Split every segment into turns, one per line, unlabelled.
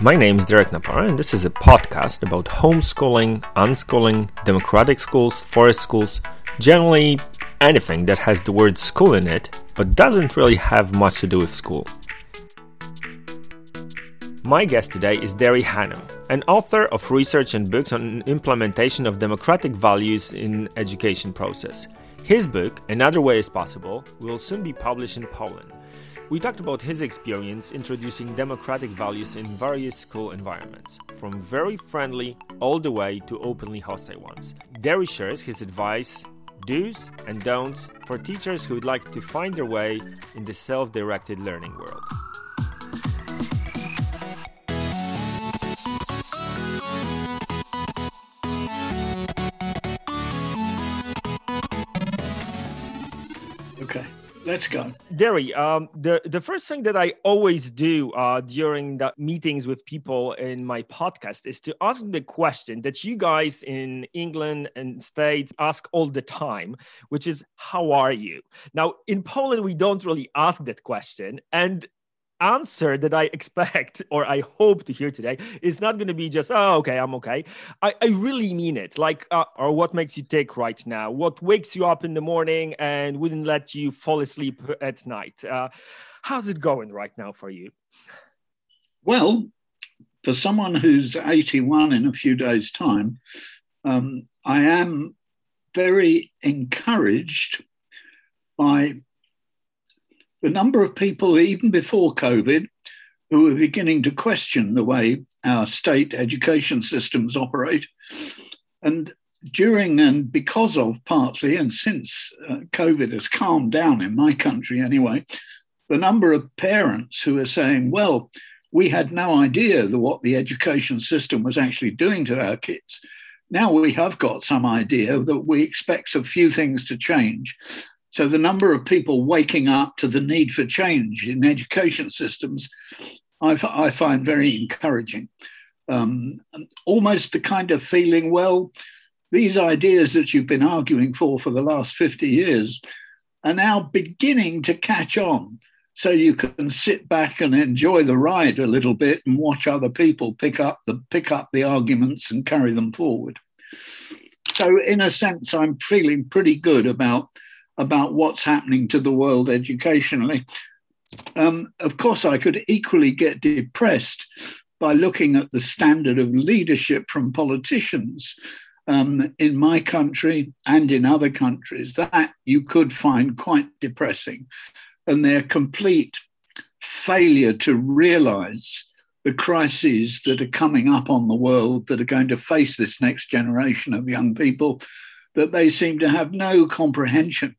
My name is Derek Napara, and this is a podcast about homeschooling, unschooling, democratic schools, forest schools, generally anything that has the word school in it, but doesn't really have much to do with school. My guest today is Derry Hannam, an author of research and books on implementation of democratic values in education process. His book, Another Way is Possible, will soon be published in Poland. We talked about his experience introducing democratic values in various school environments, from very friendly all the way to openly hostile ones. Derry shares his advice, do's and don'ts for teachers who would like to find their way in the self directed learning world.
Let's go.
Derry, um, the, the first thing that I always do uh, during the meetings with people in my podcast is to ask the question that you guys in England and States ask all the time, which is, How are you? Now, in Poland, we don't really ask that question. And answer that I expect or I hope to hear today is not going to be just, oh, okay, I'm okay. I, I really mean it. Like, uh, or what makes you tick right now? What wakes you up in the morning and wouldn't let you fall asleep at night? Uh, how's it going right now for you?
Well, for someone who's 81 in a few days' time, um, I am very encouraged by the number of people, even before COVID, who were beginning to question the way our state education systems operate. And during and because of partly, and since uh, COVID has calmed down in my country anyway, the number of parents who are saying, well, we had no idea what the education system was actually doing to our kids. Now we have got some idea that we expect a few things to change. So the number of people waking up to the need for change in education systems, I, I find very encouraging. Um, almost the kind of feeling, well, these ideas that you've been arguing for for the last 50 years are now beginning to catch on. So you can sit back and enjoy the ride a little bit and watch other people pick up the pick up the arguments and carry them forward. So in a sense, I'm feeling pretty good about about what's happening to the world educationally. Um, of course, I could equally get depressed by looking at the standard of leadership from politicians um, in my country and in other countries. That you could find quite depressing. And their complete failure to realize the crises that are coming up on the world that are going to face this next generation of young people, that they seem to have no comprehension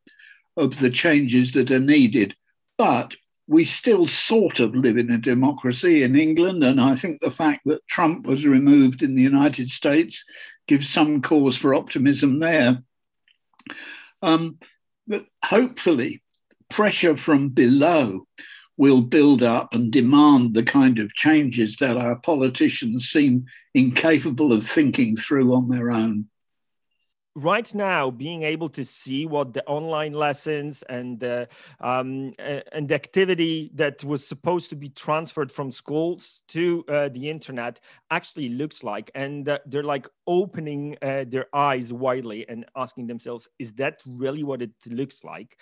of the changes that are needed. But we still sort of live in a democracy in England. And I think the fact that Trump was removed in the United States gives some cause for optimism there. Um, but hopefully, pressure from below will build up and demand the kind of changes that our politicians seem incapable of thinking through on their own
right now being able to see what the online lessons and uh, um, and the activity that was supposed to be transferred from schools to uh, the internet actually looks like. And uh, they're like opening uh, their eyes widely and asking themselves is that really what it looks like?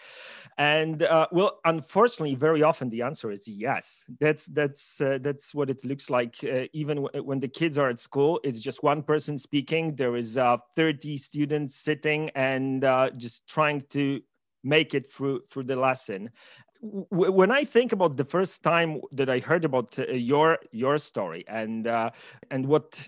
And uh, well unfortunately very often the answer is yes. That's that's uh, that's what it looks like even w- when the kids are at school. It's just one person speaking. There is 30 students sitting and uh, just trying to make it through through the lesson. When i think about the first time that i heard about uh, your your story and uh, and what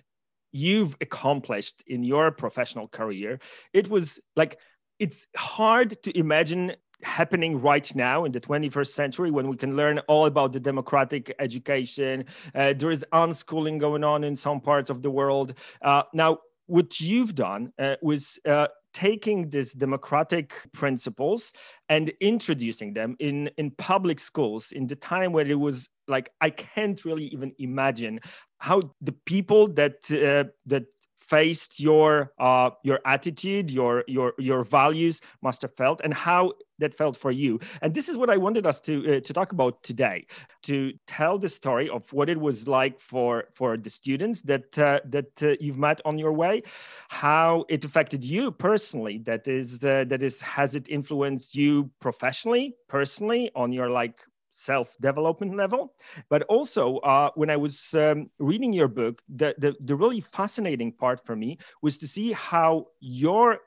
you've accomplished in your professional career it was like it's hard to imagine happening right now in the 21st century when we can learn all about the democratic education uh, there is unschooling going on in some parts of the world. Uh, now what you've done uh, was uh, taking these democratic principles and introducing them in in public schools in the time where it was like I can't really even imagine how the people that uh, that faced your uh, your attitude, your your your values must have felt, and how that felt for you. And this is what I wanted us to uh, to talk about today, to tell the story of what it was like for for the students that uh, that uh, you've met on your way, how it affected you personally. That is uh, that is has it influenced you professionally, personally, on your like self development level. But also, uh, when I was um, reading your book, the, the the really fascinating part for me was to see how your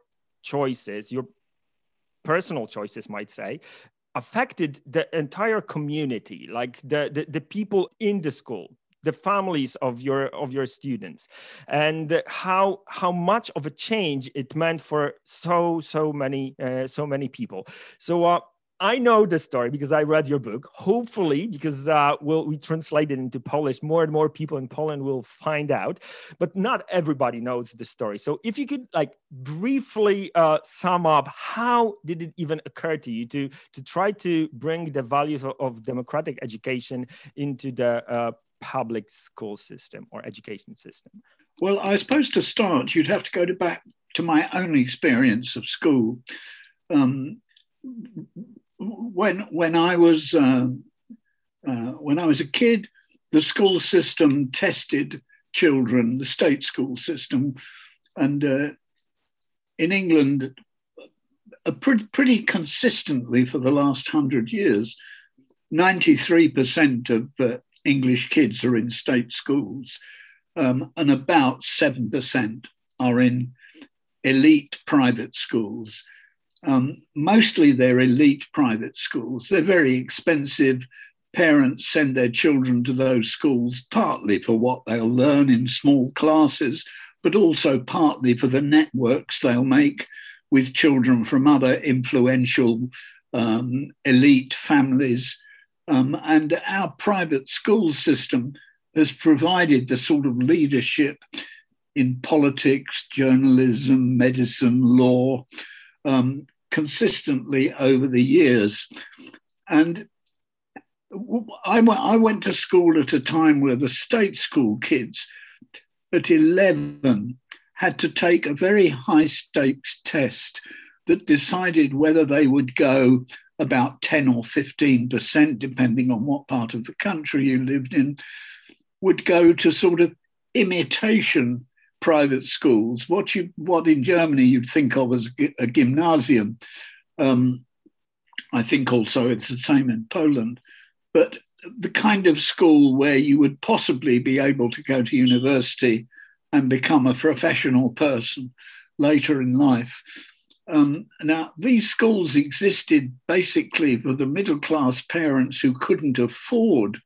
choices, your personal choices might say affected the entire community like the, the, the people in the school the families of your of your students and how how much of a change it meant for so so many uh, so many people. So uh, I know the story because I read your book. Hopefully, because uh, we'll, we translate it into Polish, more and more people in Poland will find out. But not everybody knows the story. So, if you could like briefly uh, sum up, how did it even occur to you to to try to bring the values of, of democratic education into the uh, public school system or education system?
Well, I suppose to start, you'd have to go to back to my own experience of school. Um, when when I was uh, uh, when I was a kid, the school system tested children, the state school system, and uh, in England, pretty, pretty consistently for the last hundred years, ninety three percent of uh, English kids are in state schools, um, and about seven percent are in elite private schools. Um, mostly they're elite private schools. They're very expensive. Parents send their children to those schools partly for what they'll learn in small classes, but also partly for the networks they'll make with children from other influential um, elite families. Um, and our private school system has provided the sort of leadership in politics, journalism, medicine, law, um, consistently over the years. And I I went to school at a time where the state school kids at 11 had to take a very high stakes test that decided whether they would go about 10 or 15%, depending on what part of the country you lived in, would go to sort of imitation private schools, what you what in Germany you'd think of as a gymnasium. Um, I think also it's the same in Poland, but the kind of school where you would possibly be able to go to university and become a professional person later in life. Um, now, these schools existed basically for the middle class parents who couldn't afford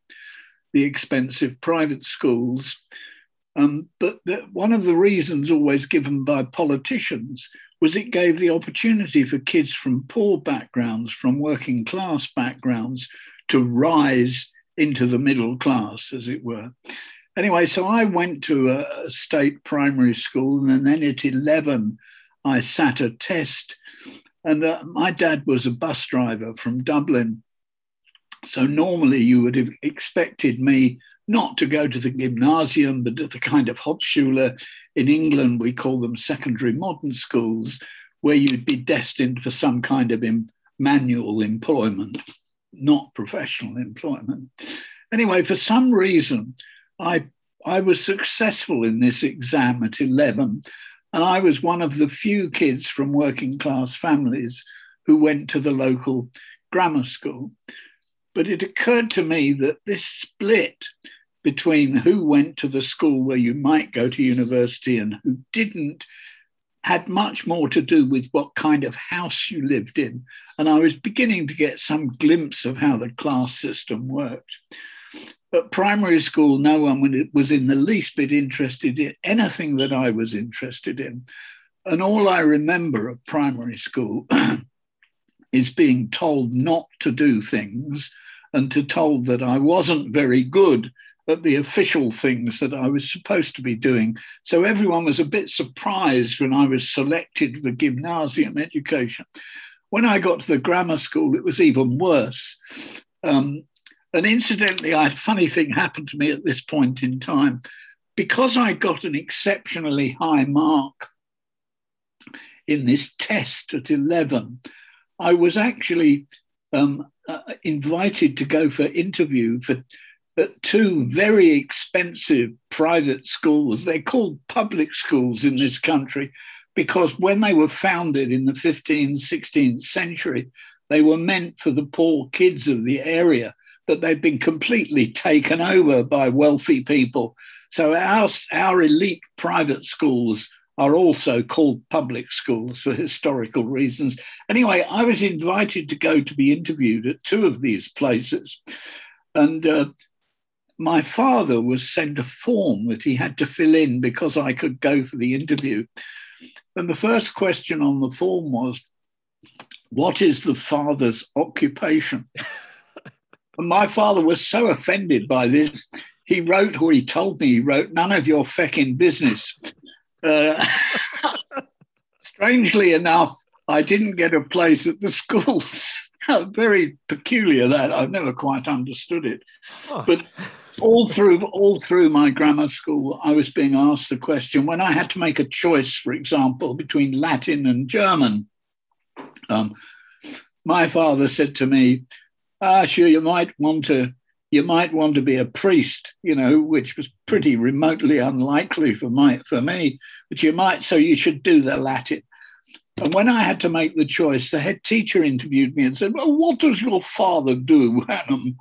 the expensive private schools um, but the, one of the reasons always given by politicians was it gave the opportunity for kids from poor backgrounds, from working class backgrounds, to rise into the middle class, as it were. Anyway, so I went to a, a state primary school, and then at 11, I sat a test. And uh, my dad was a bus driver from Dublin. So normally you would have expected me not to go to the gymnasium, but to the kind of Hauptschule. In England, we call them secondary modern schools, where you'd be destined for some kind of in, manual employment, not professional employment. Anyway, for some reason, I, I was successful in this exam at 11, and I was one of the few kids from working class families who went to the local grammar school. But it occurred to me that this split between who went to the school where you might go to university and who didn't had much more to do with what kind of house you lived in. And I was beginning to get some glimpse of how the class system worked. At primary school, no one was in the least bit interested in anything that I was interested in. And all I remember of primary school is being told not to do things and to told that I wasn't very good at the official things that I was supposed to be doing. So everyone was a bit surprised when I was selected for gymnasium education. When I got to the grammar school, it was even worse. Um, and incidentally, a funny thing happened to me at this point in time. Because I got an exceptionally high mark in this test at 11, I was actually um, uh, invited to go for interview for at two very expensive private schools. They're called public schools in this country because when they were founded in the 15th, 16th century, they were meant for the poor kids of the area, but they've been completely taken over by wealthy people. So our, our elite private schools are also called public schools for historical reasons. Anyway, I was invited to go to be interviewed at two of these places. And uh, my father was sent a form that he had to fill in because I could go for the interview. And the first question on the form was, What is the father's occupation? and my father was so offended by this, he wrote, or he told me, he wrote, None of your fecking business. Uh, strangely enough, I didn't get a place at the schools. Very peculiar that I've never quite understood it. Oh. But all through all through my grammar school, I was being asked the question when I had to make a choice, for example, between Latin and German. Um, my father said to me, "Ah, sure, you might want to." You might want to be a priest, you know, which was pretty remotely unlikely for my for me. But you might, so you should do the Latin. And when I had to make the choice, the head teacher interviewed me and said, Well, what does your father do, Hannam?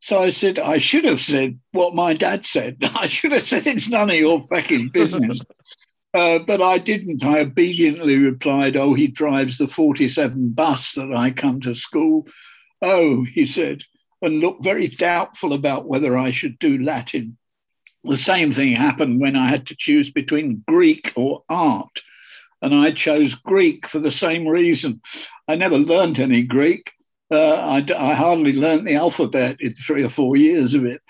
So I said, I should have said what my dad said. I should have said, it's none of your fucking business. uh, but I didn't. I obediently replied, Oh, he drives the 47 bus that I come to school. Oh, he said, and looked very doubtful about whether I should do Latin. The same thing happened when I had to choose between Greek or art. And I chose Greek for the same reason. I never learned any Greek. Uh, I, I, hardly learnt the alphabet in three or four years of it.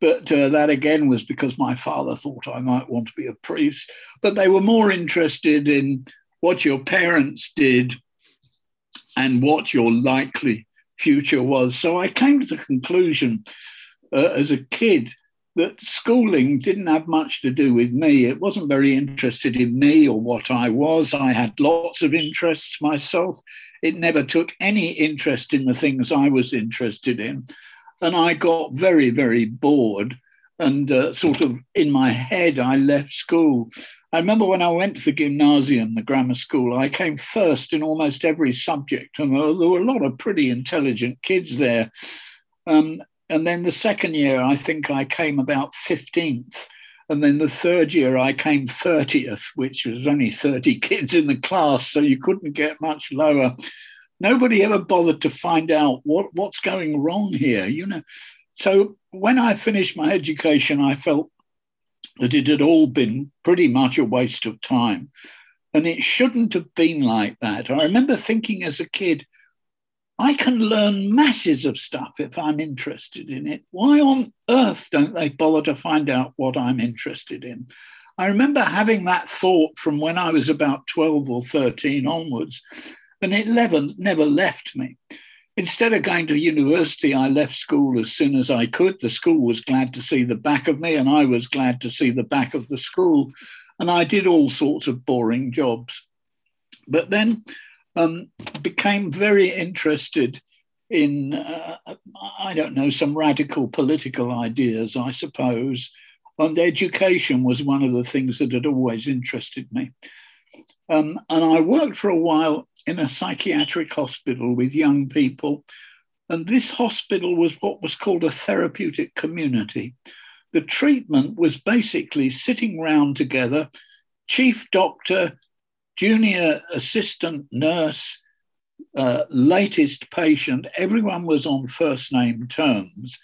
But uh, that again was because my father thought I might want to be a priest. But they were more interested in what your parents did and what your likely future was. So I came to the conclusion uh, as a kid that schooling didn't have much to do with me. It wasn't very interested in me or what I was. I had lots of interests myself. It never took any interest in the things I was interested in. And I got very, very bored. And uh, sort of in my head, I left school. I remember when I went to the gymnasium, the grammar school, I came first in almost every subject. And there were a lot of pretty intelligent kids there. Um, and then the second year, I think I came about 15th. And then the third year, I came 30th, which was only 30 kids in the class, so you couldn't get much lower. Nobody ever bothered to find out what, what's going wrong here, you know. So when I finished my education, I felt that it had all been pretty much a waste of time. And it shouldn't have been like that. I remember thinking as a kid, I can learn masses of stuff if I'm interested in it. Why on earth don't they bother to find out what I'm interested in? I remember having that thought from when I was about 12 or 13 onwards, and it never, left me. Instead of going to university, I left school as soon as I could. The school was glad to see the back of me, and I was glad to see the back of the school. And I did all sorts of boring jobs. But then um, became very interested in, uh, I don't know, some radical political ideas, I suppose. And education was one of the things that had always interested me. Um, and I worked for a while in a psychiatric hospital with young people. And this hospital was what was called a therapeutic community. The treatment was basically sitting round together, chief doctor, junior assistant nurse, uh, latest patient, everyone was on first name terms.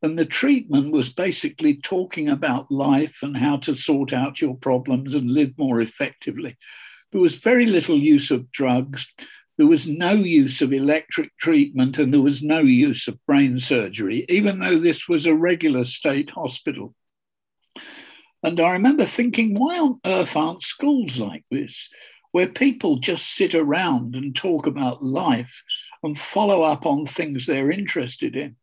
And the treatment was basically talking about life and how to sort out your problems and live more effectively. There was very little use of drugs. There was no use of electric treatment and there was no use of brain surgery, even though this was a regular state hospital. And I remember thinking, why on earth aren't schools like this? Where people just sit around and talk about life and follow up on things they're interested in.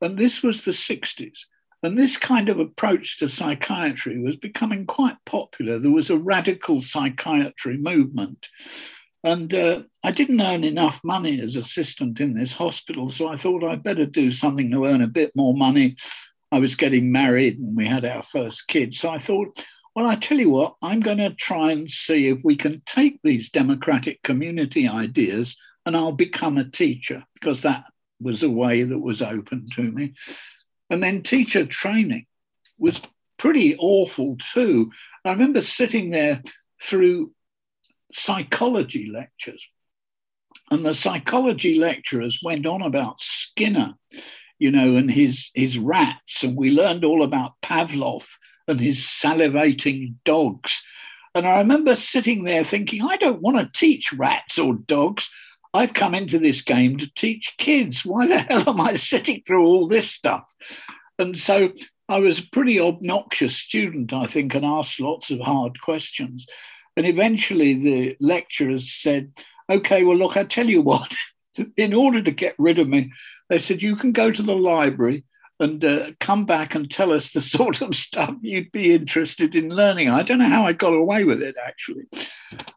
And this was the 60s. And this kind of approach to psychiatry was becoming quite popular. There was a radical psychiatry movement. And uh, I didn't earn enough money as assistant in this hospital, so I thought I'd better do something to earn a bit more money. I was getting married and we had our first kid. So I thought, well, I tell you what, I'm going to try and see if we can take these democratic community ideas and I'll become a teacher because that was a way that was open to me. And then teacher training was pretty awful too. I remember sitting there through psychology lectures, and the psychology lecturers went on about Skinner, you know, and his, his rats, and we learned all about Pavlov and his salivating dogs. And I remember sitting there thinking, I don't want to teach rats or dogs. I've come into this game to teach kids. Why the hell am I sitting through all this stuff? And so I was a pretty obnoxious student, I think, and asked lots of hard questions. And eventually the lecturers said, okay, well, look, I tell you what, in order to get rid of me, they said, you can go to the library and uh, come back and tell us the sort of stuff you'd be interested in learning. I don't know how I got away with it, actually.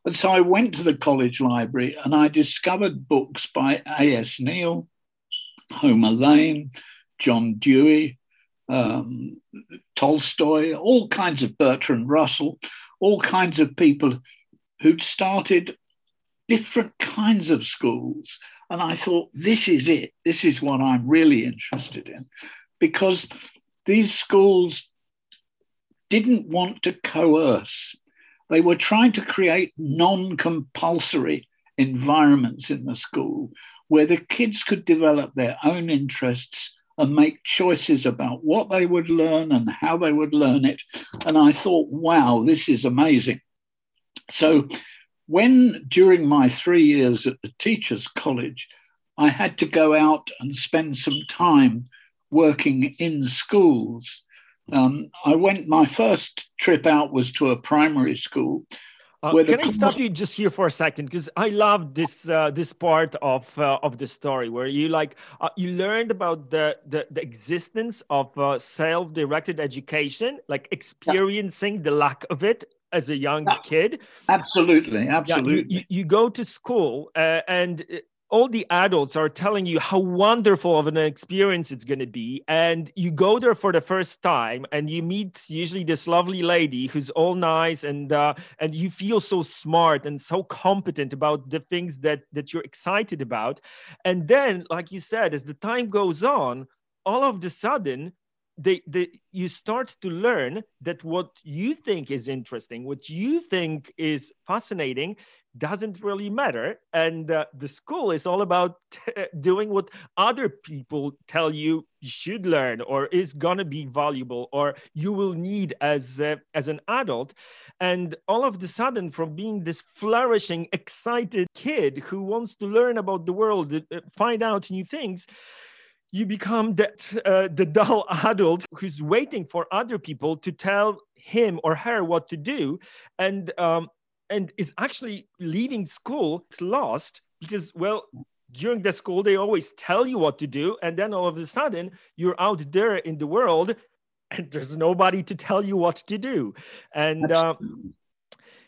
And so I went to the college library and I discovered books by A.S. Neill, Homer Lane, John Dewey, um, Tolstoy, all kinds of Bertrand Russell, all kinds of people who'd started different kinds of schools. And I thought, this is it. This is what I'm really interested in because these schools didn't want to coerce. They were trying to create non compulsory environments in the school where the kids could develop their own interests and make choices about what they would learn and how they would learn it. And I thought, wow, this is amazing. So, when during my three years at the Teachers College, I had to go out and spend some time working in schools. Um, I went, my first trip out was to a primary school.
Uh, can I stop you just here for a second? Because I love this uh, this part of uh, of the story where you like uh, you learned about the the, the existence of uh, self directed education, like experiencing yeah. the lack of it as a young yeah. kid.
Absolutely, absolutely.
Yeah, you, you, you, go to school uh, and all the adults are telling you how wonderful of an experience it's going to be and you go there for the first time and you meet usually this lovely lady who's all nice and uh, and you feel so smart and so competent about the things that that you're excited about. And then like you said as the time goes on all of the sudden they, they you start to learn that what you think is interesting what you think is fascinating doesn't really matter. And uh, the school is all about t- doing what other people tell you you should learn or is going to be valuable or you will need as, uh, as an adult. And all of the sudden, from being this flourishing, excited kid who wants to learn about the world, uh, find out new things, you become that uh, the dull adult who's waiting for other people to tell him or her what to do and um, and is actually leaving school lost because well during the school they always tell you what to do and then all of a sudden you're out there in the world and there's nobody to tell you what to do. And uh,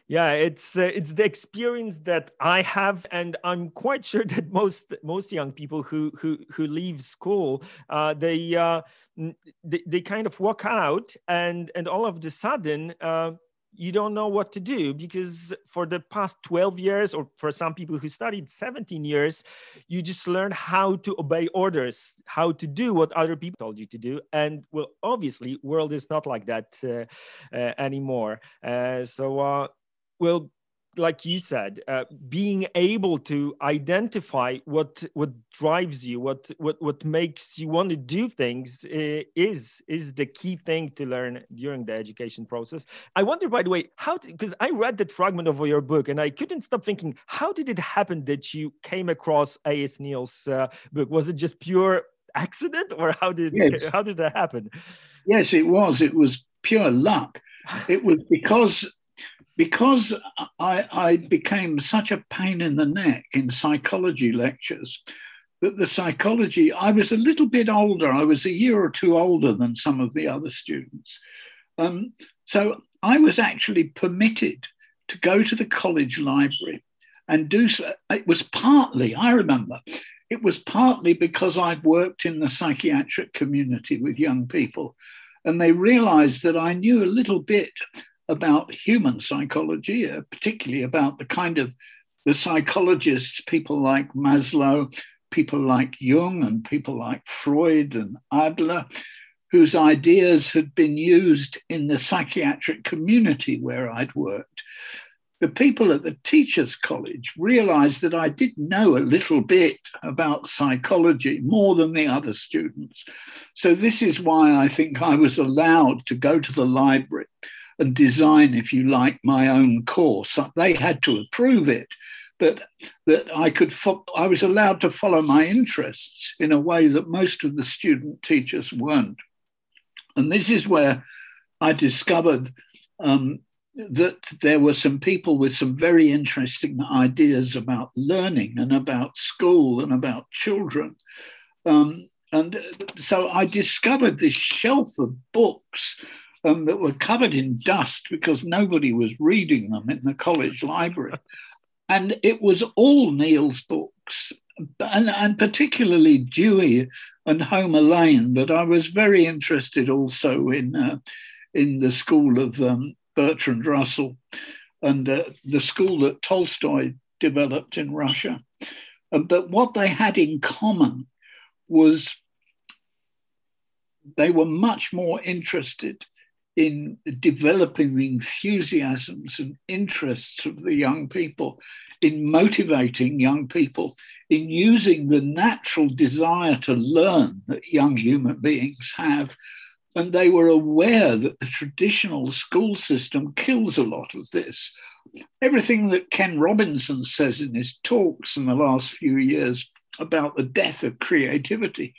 yeah it's uh, it's the experience that i have and i'm quite sure that most most young people who who who leave school uh, they, uh, they they kind of walk out and and all of a sudden uh, you don't know what to do because for the past 12 years or for some people who studied 17 years you just learn how to obey orders how to do what other people told you to do. And well obviously world is not like that uh, uh, anymore. Uh, so uh, well like you said, uh, being able to identify what what drives you, what what what makes you want to do things uh, is is the key thing to learn during the education process. I wonder, by the way, how because I read that fragment of your book and I couldn't stop thinking, how did it happen that you came across A.S. Neill's uh, book? Was it just pure accident, or how did yes. how did that happen?
Yes, it was. It was pure luck. It was because because I, I, became such a pain in the neck in psychology lectures that the psychology, I was a little bit older, I was a year or two older than some of the other students. Um, so I was actually permitted to go to the college library and do so. It was partly, I remember, it was partly because I'd worked in the psychiatric community with young people, and they realized that I knew a little bit about human psychology, uh, particularly about the kind of the psychologists, people like Maslow, people like Jung, and people like Freud and Adler, whose ideas had been used in the psychiatric community where I'd worked. The people at the Teachers College realized that I did know a little bit about psychology more than the other students. So, this is why I think I was allowed to go to the library and design, if you like, my own course. They had to approve it, but that I could, fo- I was allowed to follow my interests in a way that most of the student teachers weren't. And this is where I discovered um, that there were some people with some very interesting ideas about learning and about school and about children. Um, and so I discovered this shelf of books um, that were covered in dust because nobody was reading them in the college library. And it was all Neill's books and, and particularly Dewey and Homer Lane, but I was very interested also in uh, in the school of um, Bertrand Russell and uh, the school that Tolstoy developed in Russia. Uh, but what they had in common was they were much more interested in developing the enthusiasms and interests of the young people, in motivating young people, in using the natural desire to learn that young human beings have. And they were aware that the traditional school system kills a lot of this. Everything that Ken Robinson says in his talks in the last few years about the death of creativity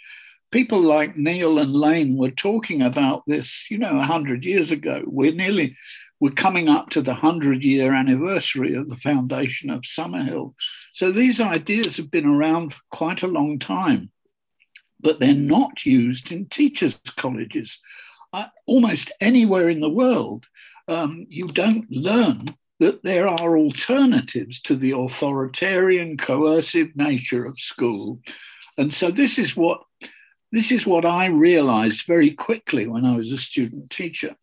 people like Neill and Lane were talking about this, you know, 100 years ago. We're nearly, we're coming up to the 100 year anniversary of the foundation of Summerhill. So these ideas have been around for quite a long time, but they're not used in teachers' colleges. Uh, almost anywhere in the world, um, you don't learn that there are alternatives to the authoritarian, coercive nature of school. And so this is what this is what I realized very quickly when I was a student teacher.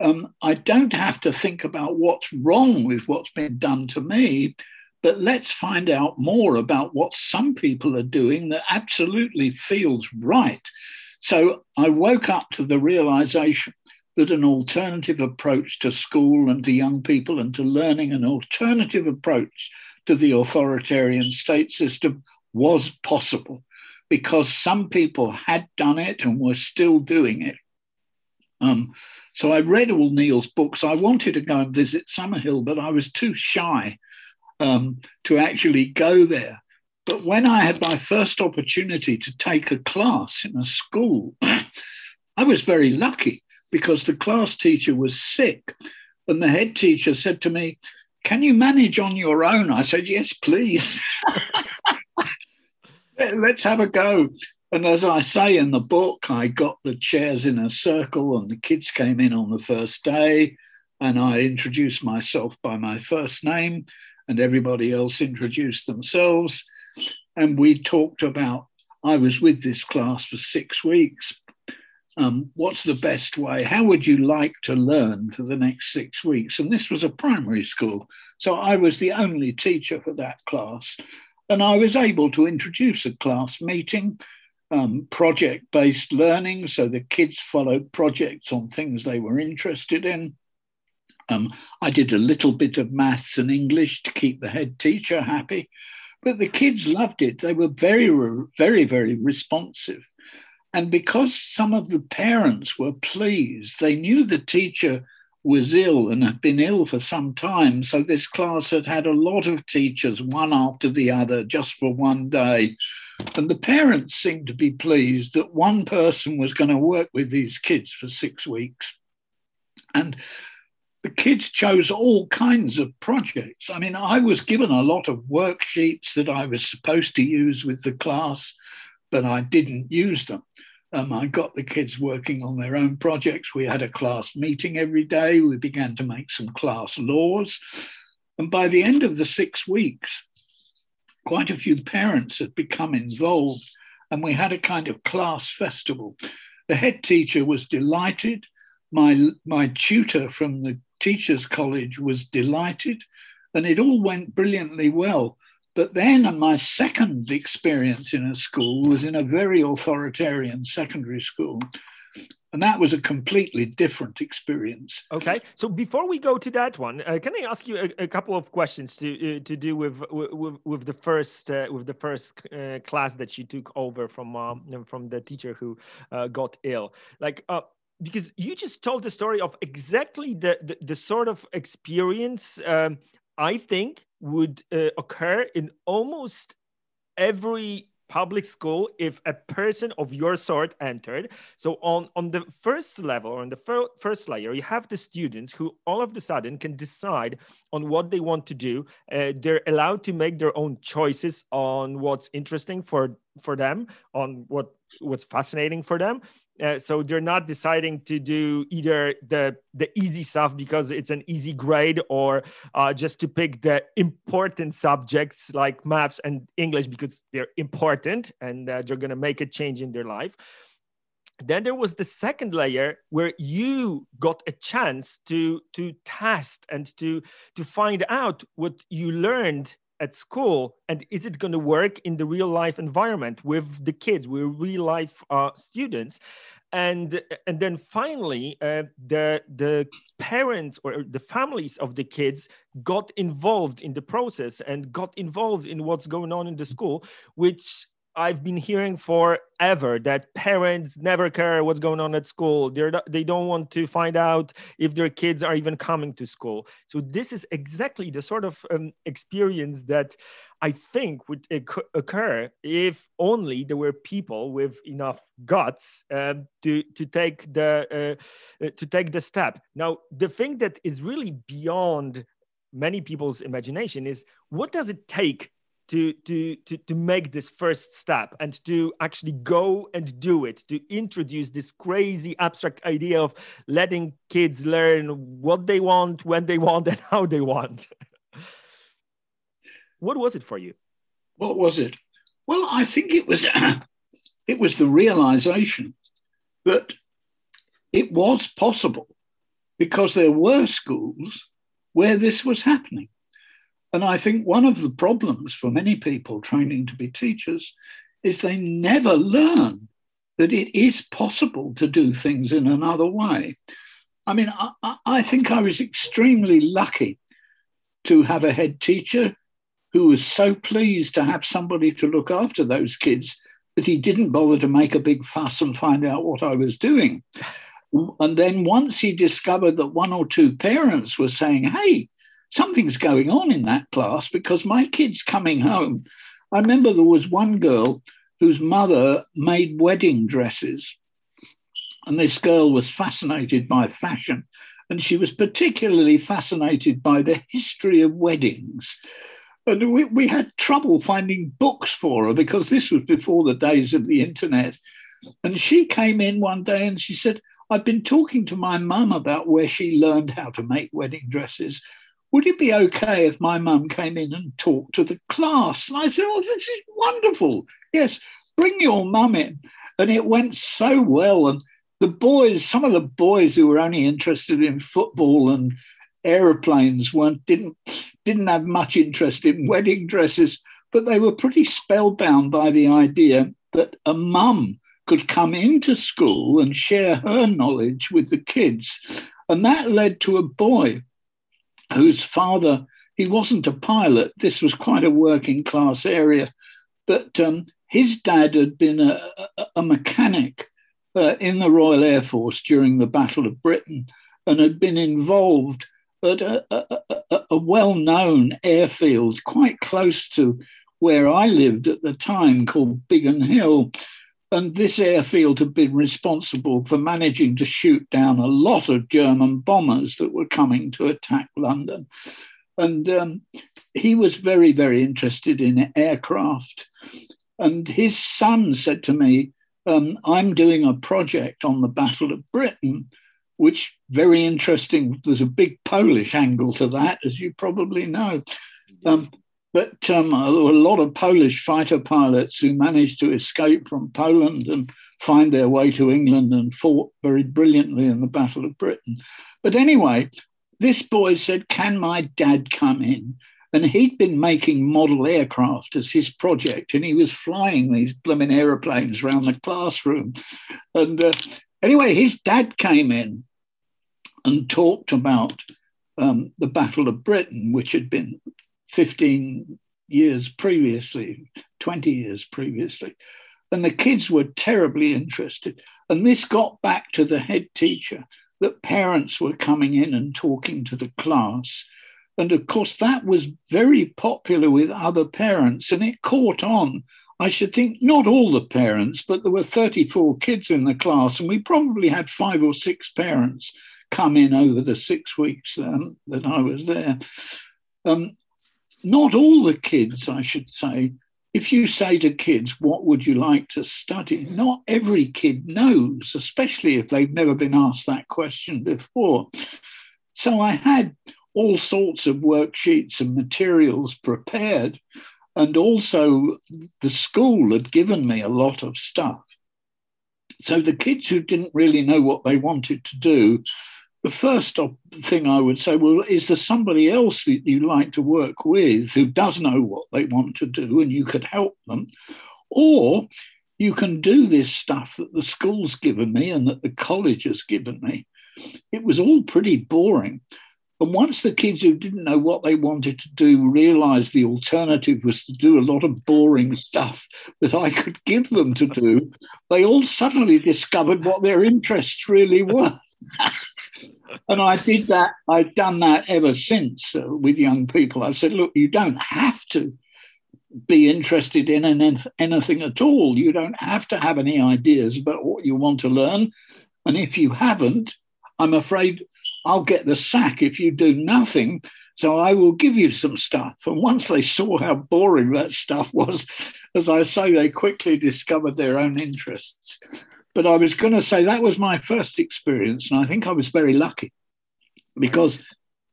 Um, I don't have to think about what's wrong with what's been done to me, but let's find out more about what some people are doing that absolutely feels right. So I woke up to the realization that an alternative approach to school and to young people and to learning, an alternative approach to the authoritarian state system was possible because some people had done it and were still doing it. Um, so I read all Neill's books. I wanted to go and visit Summerhill, but I was too shy um, to actually go there. But when I had my first opportunity to take a class in a school, I was very lucky because the class teacher was sick. And the head teacher said to me, Can you manage on your own? I said, Yes, please. let's have a go. And as I say in the book, I got the chairs in a circle, and the kids came in on the first day. And I introduced myself by my first name, and everybody else introduced themselves. And we talked about, I was with this class for six weeks. Um, what's the best way? How would you like to learn for the next six weeks? And this was a primary school. So I was the only teacher for that class. And I was able to introduce a class meeting, um, project based learning. So the kids followed projects on things they were interested in. Um, I did a little bit of maths and English to keep the head teacher happy. But the kids loved it. They were very, very, very responsive. And because some of the parents were pleased, they knew the teacher was ill and had been ill for some time. So this class had had a lot of teachers, one after the other, just for one day. And the parents seemed to be pleased that one person was going to work with these kids for six weeks. And the kids chose all kinds of projects. I mean, I was given a lot of worksheets that I was supposed to use with the class, but I didn't use them. Um, I got the kids working on their own projects. We had a class meeting every day. We began to make some class laws. And by the end of the six weeks, quite a few parents had become involved, and we had a kind of class festival. The head teacher was delighted. My, my tutor from the Teachers College was delighted, and it all went brilliantly well. But then my second experience in a school was in a very authoritarian secondary school. And that was a completely different experience.
Okay, so before we go to that one, uh, can I ask you a, a couple of questions to uh, to do with with, with the first uh, with the first uh, class that you took over from um, from the teacher who uh, got ill? Like, uh, because you just told the story of exactly the the, the sort of experience um, I think would uh, occur in almost every public school if a person of your sort entered. So on on the first level or on the fir- first layer you have the students who all of a sudden can decide on what they want to do. Uh, they're allowed to make their own choices on what's interesting for for them on what what's fascinating for them uh, so they're not deciding to do either the the easy stuff because it's an easy grade or uh, just to pick the important subjects like maths and english because they're important and uh, they're going to make a change in their life. Then there was the second layer where you got a chance to to test and to to find out what you learned at school and is it going to work in the real life environment with the kids with real life uh, students? And and then finally uh, the the parents or the families of the kids got involved in the process and got involved in what's going on in the school which I've been hearing forever that parents never care what's going on at school. They're they don't want to find out if their kids are even coming to school. So this is exactly the sort of um, experience that I think would occur if only there were people with enough guts um, to to take the uh, uh, to take the step. Now, the thing that is really beyond many people's imagination is what does it take to, to, to, to make this first step and to actually go and do it, to introduce this crazy abstract idea of letting kids learn what they want, when they want, and how they want. what was it for you?
What was it? Well, I think it was it was the realization that it was possible because there were schools where this was happening. And I think one of the problems for many people training to be teachers is they never learn that it is possible to do things in another way. I mean, I, I think I was extremely lucky to have a head teacher who was so pleased to have somebody to look after those kids that he didn't bother to make a big fuss and find out what I was doing. And then once he discovered that one or two parents were saying, hey, something's going on in that class because my kid's coming home. I remember there was one girl whose mother made wedding dresses. And this girl was fascinated by fashion. And she was particularly fascinated by the history of weddings. And we, we had trouble finding books for her because this was before the days of the internet. And she came in one day and she said, I've been talking to my mum about where she learned how to make wedding dresses would it be okay if my mum came in and talked to the class? And I said, oh, this is wonderful. Yes, bring your mum in. And it went so well. And the boys, some of the boys who were only interested in football and aeroplanes weren't didn't didn't have much interest in wedding dresses, but they were pretty spellbound by the idea that a mum could come into school and share her knowledge with the kids. And that led to a boy whose father, he wasn't a pilot, this was quite a working class area, but um, his dad had been a, a, mechanic uh, in the Royal Air Force during the Battle of Britain and had been involved at a, a, a well known airfield quite close to where I lived at the time called Biggin Hill. And this airfield had been responsible for managing to shoot down a lot of German bombers that were coming to attack London. And um, he was very, very interested in aircraft. And his son said to me, um, I'm doing a project on the Battle of Britain. which very interesting. There's a big Polish angle to that, as you probably know. Um, but um, there were a lot of Polish fighter pilots who managed to escape from Poland and find their way to England and fought very brilliantly in the Battle of Britain. But anyway, this boy said, Can my dad come in? And he'd been making model aircraft as his project, and he was flying these blooming aeroplanes around the classroom. And uh, anyway, his dad came in and talked about um, the Battle of Britain, which had been 15 years previously, 20 years previously. And the kids were terribly interested. And this got back to the head teacher that parents were coming in and talking to the class. And of course, that was very popular with other parents and it caught on. I should think not all the parents, but there were 34 kids in the class, and we probably had five or six parents come in over the six weeks um, that I was there. Um, not all the kids, I should say, if you say to kids, What would you like to study? Not every kid knows, especially if they've never been asked that question before. So I had all sorts of worksheets and materials prepared. And also, the school had given me a lot of stuff. So the kids who didn't really know what they wanted to do the first thing I would say, well, is there somebody else that you'd like to work with who does know what they want to do and you could help them? Or you can do this stuff that the school's given me and that the college has given me. It was all pretty boring. And once the kids who didn't know what they wanted to do realized the alternative was to do a lot of boring stuff that I could give them to do, they all suddenly discovered what their interests really were. and I did that. I've done that ever since uh, with young people. I've said, look, you don't have to be interested in anything at all. You don't have to have any ideas about what you want to learn. And if you haven't, I'm afraid I'll get the sack if you do nothing. So I will give you some stuff. And once they saw how boring that stuff was, as I say, they quickly discovered their own interests. But I was going to say that was my first experience, and I think I was very lucky because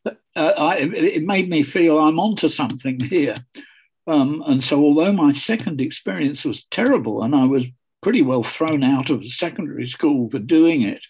uh, I, it made me feel I'm onto something here. Um, and so, although my second experience was terrible, and I was pretty well thrown out of secondary school for doing it,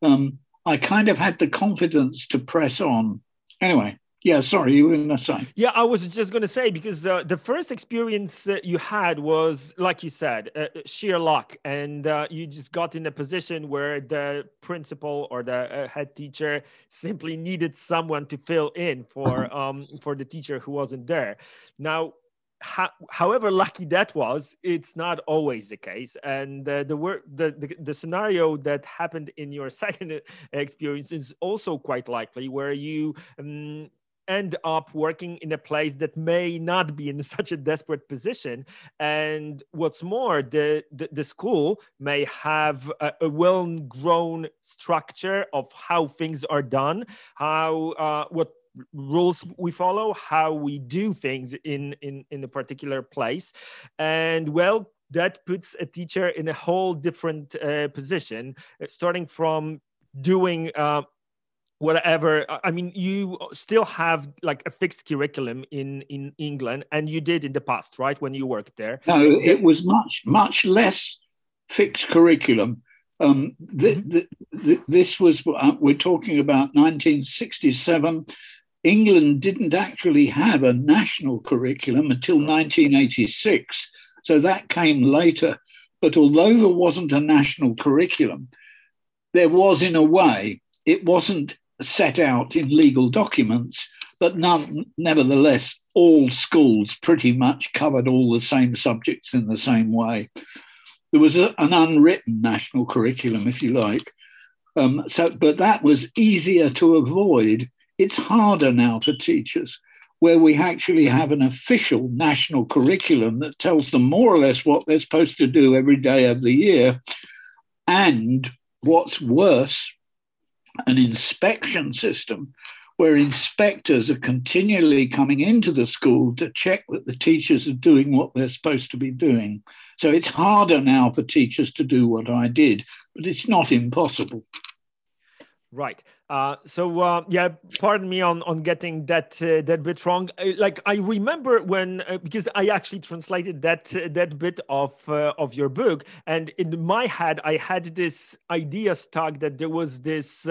um, I kind of had the confidence to press on. Anyway, yeah, sorry, you were going to say.
Yeah, I was just going to say because uh, the first experience uh, you had was, like you said, uh, sheer luck, and uh, you just got in a position where the principal or the uh, head teacher simply needed someone to fill in for uh-huh. um, for the teacher who wasn't there. Now, however lucky that was, it's not always the case. And uh, the, work, the, the, the scenario that happened in your second experience is also quite likely, where you um, end up working in a place that may not be in such a desperate position. And what's more the the, the school may have a, a well-grown structure of how things are done how uh, what rules we follow how we do things in in in a particular place. And well that puts a teacher in a whole different uh, position starting from doing uh, whatever i mean you still have like a fixed curriculum in in england and you did in the past right when you worked there?
No it was much much less fixed curriculum. Um, th- mm-hmm. th- th- this was uh, we're talking about 1967 england didn't actually have a national curriculum until 1986 so that came later. But although there wasn't a national curriculum there was in a way it wasn't set out in legal documents, but none, nevertheless, all schools pretty much covered all the same subjects in the same way. There was a, an unwritten national curriculum, if you like. Um, so, but that was easier to avoid. It's harder now for teachers, where we actually have an official national curriculum that tells them more or less what they're supposed to do every day of the year. And what's worse, an inspection system where inspectors are continually coming into the school to check that the teachers are doing what they're supposed to be doing. So it's harder now for teachers to do what I did, but it's not impossible.
Right. Uh, so uh, yeah, pardon me on on getting that uh, that bit wrong. like I remember when uh, because I actually translated that uh, that bit of uh, of your book, and in my head I had this idea stuck that there was this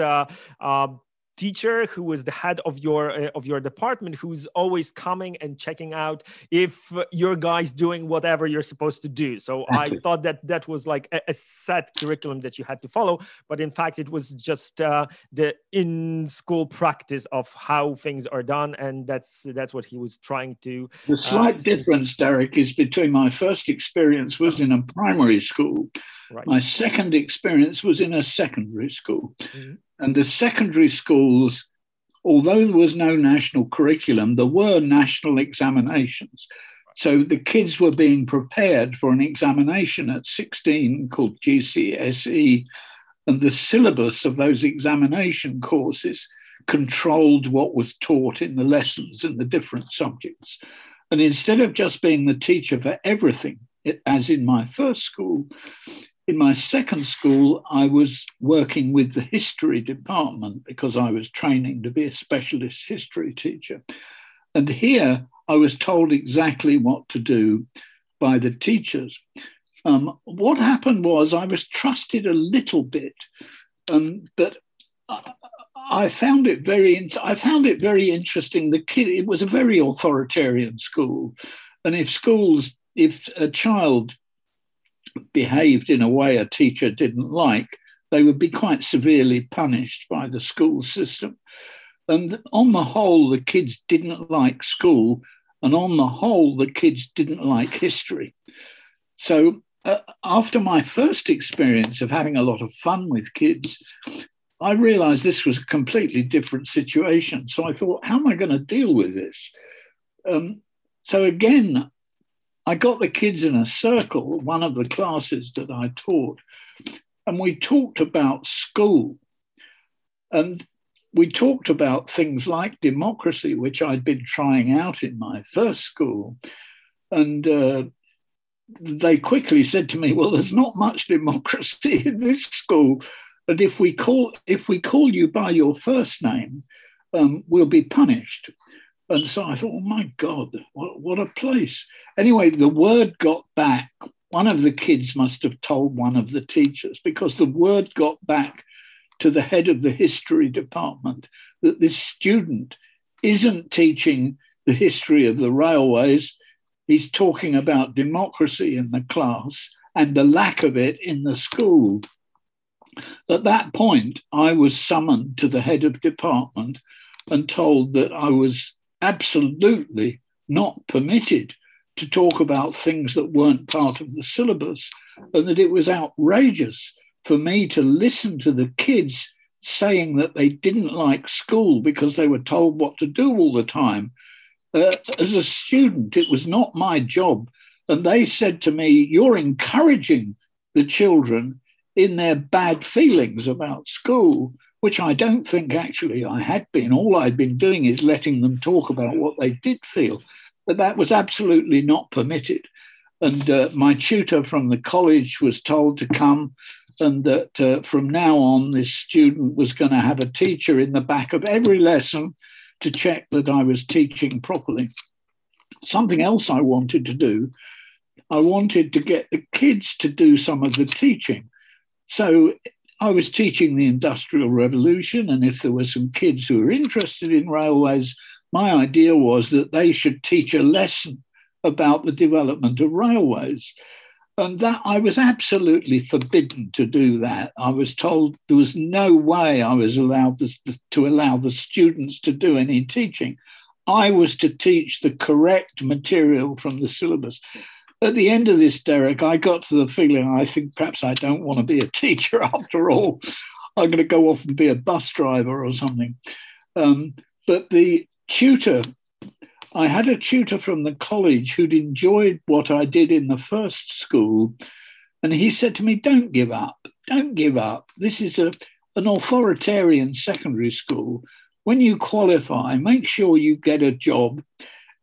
teacher who was the head of your uh, of your department who's always coming and checking out if your guy's doing whatever you're supposed to do. So i thought that that was like a, a, set curriculum that you had to follow but in fact it was just uh, the in school practice of how things are done and that's that's what he was trying to
the uh, slight uh, difference derek is between my first experience was in a primary school. Right. my second experience was in a secondary school. Mm-hmm. And the secondary schools, although there was no national curriculum, there were national examinations. So the kids were being prepared for an examination at 16 called GCSE, and the syllabus of those examination courses controlled what was taught in the lessons in the different subjects. And instead of just being the teacher for everything, as in my first school, in my second school, I was working with the history department because I was training to be a specialist history teacher. And here I was told exactly what to do by the teachers. Um, what happened was I was trusted a little bit, um, but I, I found it very. I found it very interesting. The kid. It was a very authoritarian school, and if schools, if a child behaved in a way a teacher didn't like, they would be quite severely punished by the school system. And on the whole, the kids didn't like school, and on the whole, the kids didn't like history. So, uh, after my first experience of having a lot of fun with kids, I realized this was a completely different situation. So I thought, how am I going to deal with this? Um, so again, I got the kids in a circle, one of the classes that I taught, and we talked about school. And we talked about things like democracy, which I'd been trying out in my first school. And uh, they quickly said to me, "Well, there's not much democracy in this school, and if we call if we call you by your first name, um, we'll be punished." And so I thought, oh my God, what, what a place. Anyway, the word got back. One of the kids must have told one of the teachers because the word got back to the head of the history department that this student isn't teaching the history of the railways. He's talking about democracy in the class and the lack of it in the school. At that point, I was summoned to the head of department and told that I was absolutely not permitted to talk about things that weren't part of the syllabus, and that it was outrageous for me to listen to the kids saying that they didn't like school because they were told what to do all the time. Uh, as a student, it was not my job. And they said to me, You're encouraging the children in their bad feelings about school which I don't think actually I had been. All I'd been doing is letting them talk about what they did feel, but that was absolutely not permitted. And uh, my tutor from the college was told to come, and that uh, from now on, this student was going to have a teacher in the back of every lesson to check that I was teaching properly. Something else I wanted to do, I wanted to get the kids to do some of the teaching. So I was teaching the Industrial Revolution, and if there were some kids who were interested in railways, my idea was that they should teach a lesson about the development of railways. And that I was absolutely forbidden to do that. I was told there was no way I was allowed to, to allow the students to do any teaching. I was to teach the correct material from the syllabus at the end of this, Derek, I got to the feeling I think perhaps I don't want to be a teacher after all. I'm going to go off and be a bus driver or something. Um, but the tutor, I had a tutor from the college who'd enjoyed what I did in the first school. And he said to me, Don't give up. Don't give up. This is a, an authoritarian secondary school. When you qualify, make sure you get a job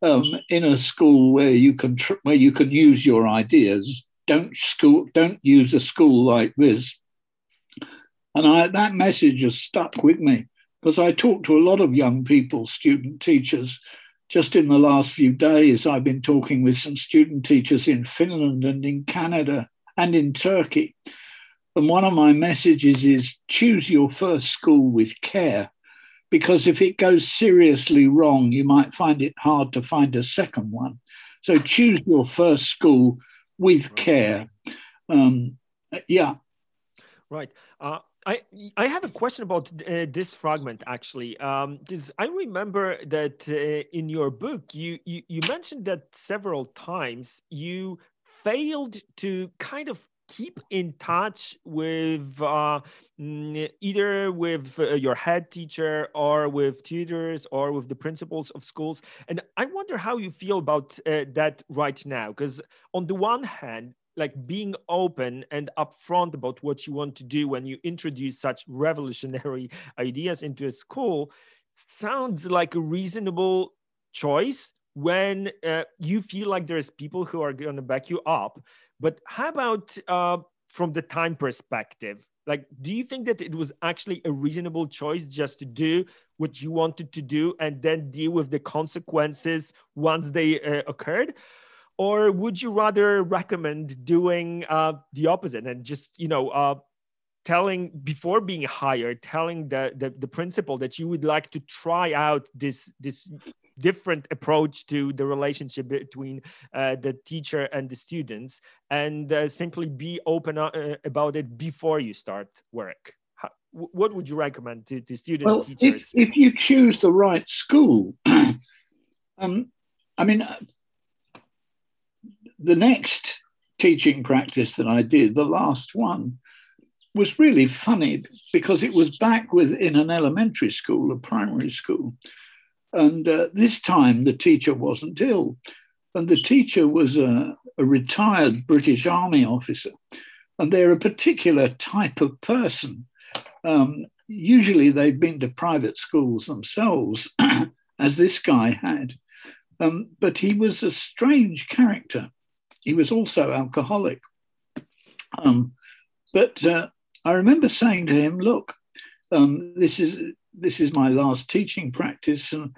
um, in a school where you can tr- where you can use your ideas. Don't school. Don't use a school like this. And I, that message has stuck with me because I talk to a lot of young people, student teachers. Just in the last few days, I've been talking with some student teachers in Finland and in Canada and in Turkey. And one of my messages is choose your first school with care, because if it goes seriously wrong, you might find it hard to find a second one. So choose your first school with care. Um, yeah.
Right. Uh, I, I have a question about uh, this fragment actually, because um, I remember that uh, in your book you, you you mentioned that several times you failed to kind of keep in touch with uh, either with uh, your head teacher or with tutors or with the principals of schools. And i wonder how you feel about uh, that right now because on the one hand like being open and upfront about what you want to do when you introduce such revolutionary ideas into a school sounds like a reasonable choice when uh, you feel like there's people who are going to back you up. But how about uh, from the time perspective like do you think that it was actually a reasonable choice just to do what you wanted to do and then deal with the consequences once they uh, occurred? Or would you rather recommend doing uh, the opposite and just you know uh, telling before being hired telling the, the, the principal that you would like to try out this this different approach to the relationship between uh, the teacher and the students and uh, simply be open uh, about it before you start work How, what would you recommend to, to students well,
teachers if, if you choose the right school um, i mean the next teaching practice that I did, the last one, was really funny because it was back within an elementary school, a primary school. And uh, this time the teacher wasn't ill. And the teacher was a, a retired British Army officer. And they're a particular type of person. Um, usually they've been to private schools themselves, as this guy had. Um, but he was a strange character. He was also alcoholic. Um, but uh, I remember saying to him, "Look, um, this is this is my last teaching practice, and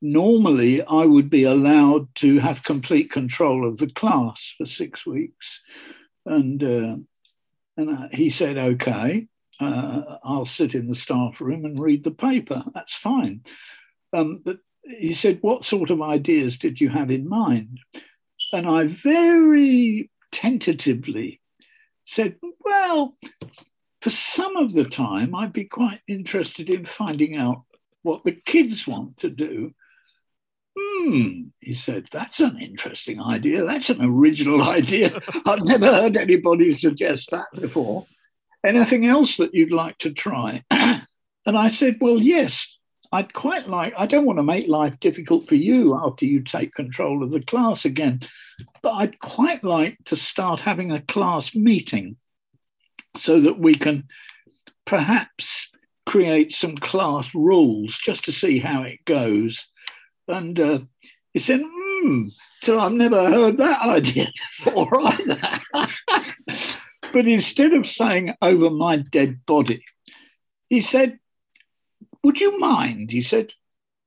normally I would be allowed to have complete control of the class for six weeks." And uh, and he said, "Okay, uh, I'll sit in the staff room and read the paper. That's fine." Um, but he said, "What sort of ideas did you have in mind?" And I very tentatively said, well, for some of the time, I'd be quite interested in finding out what the kids want to do. Hmm, he said, that's an interesting idea. That's an original idea. I've never heard anybody suggest that before. Anything else that you'd like to try? and I said, well, yes, I'd quite like, I don't want to make life difficult for you after you take control of the class again, but I'd quite like to start having a class meeting so that we can perhaps create some class rules just to see how it goes. And uh, he said, hmm, so I've never heard that idea before either. but instead of saying over my dead body, he said, would you mind, he said,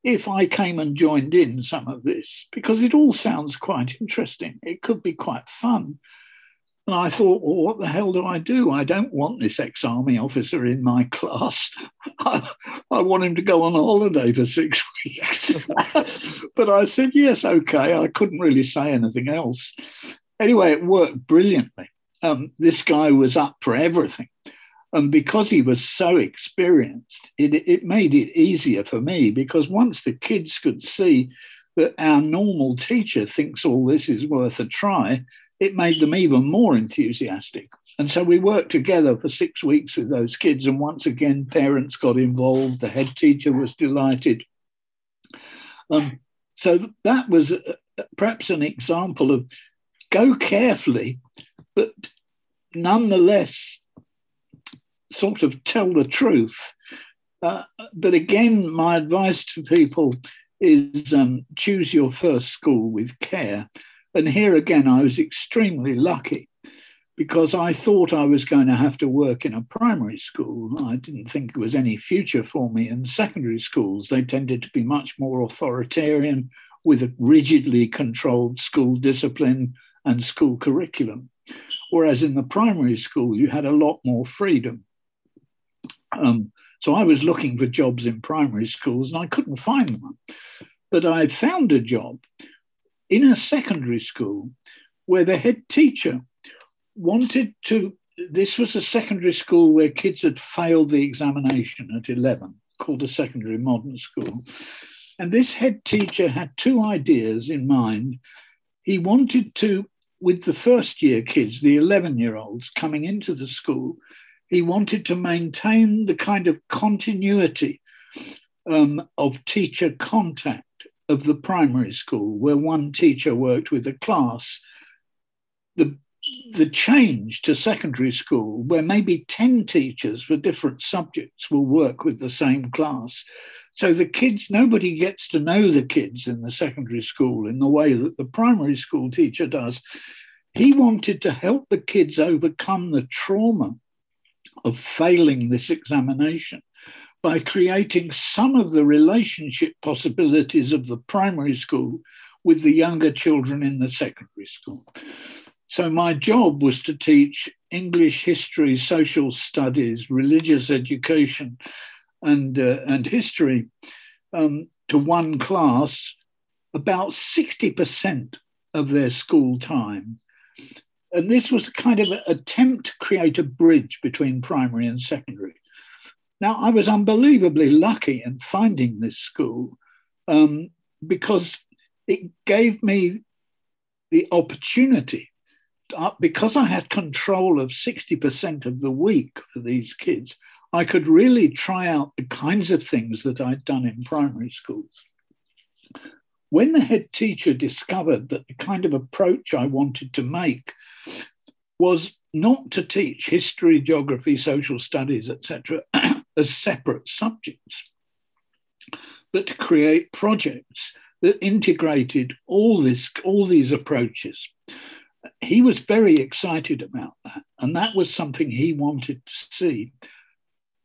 if I came and joined in some of this? Because it all sounds quite interesting. It could be quite fun. And I thought, well, what the hell do I do? I don't want this ex army officer in my class. I, want him to go on a holiday for six weeks. but I said, yes, okay. I couldn't really say anything else. Anyway, it worked brilliantly. Um, this guy was up for everything. And because he was so experienced, it, it made it easier for me because once the kids could see that our normal teacher thinks all this is worth a try, it made them even more enthusiastic. And so we worked together for six weeks with those kids. And once again, parents got involved. The head teacher was delighted. Um, so that was uh, perhaps an example of go carefully, but nonetheless sort of tell the truth. Uh, but again, my advice to people is um, choose your first school with care. And here again, I was extremely lucky. because I thought I was going to have to work in a primary school. I didn't think there was any future for me in secondary schools. They tended to be much more authoritarian with a rigidly controlled school discipline and school curriculum. Whereas in the primary school, you had a lot more freedom. Um, so I was looking for jobs in primary schools and I couldn't find one. But I found a job in a secondary school where the head teacher wanted to. This was a secondary school where kids had failed the examination at 11, called a secondary modern school. And this head teacher had two ideas in mind. He wanted to, with the first year kids, the 11 year olds coming into the school, he wanted to maintain the kind of continuity um, of teacher contact of the primary school, where one teacher worked with a class. The, the change to secondary school, where maybe 10 teachers for different subjects will work with the same class. So the kids, nobody gets to know the kids in the secondary school in the way that the primary school teacher does. He wanted to help the kids overcome the trauma of failing this examination by creating some of the relationship possibilities of the primary school with the younger children in the secondary school. So, my job was to teach English, history, social studies, religious education, and, uh, and history um, to one class about 60% of their school time. And this was a kind of attempt to create a bridge between primary and secondary. Now, I was unbelievably lucky in finding this school um, because it gave me the opportunity, uh, because I had control of 60% of the week for these kids, I could really try out the kinds of things that I'd done in primary schools. When the head teacher discovered that the kind of approach I wanted to make was not to teach history, geography, social studies, etc., as separate subjects, but to create projects that integrated all this, all these approaches. He was very excited about that, and that was something he wanted to see.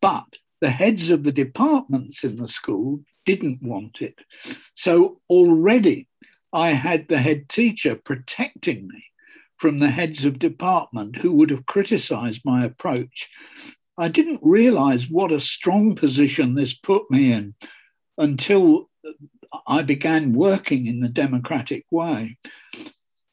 But the heads of the departments in the school didn't want it. So already I had the head teacher protecting me from the heads of department who would have criticized my approach. I didn't realize what a strong position this put me in until I began working in the democratic way.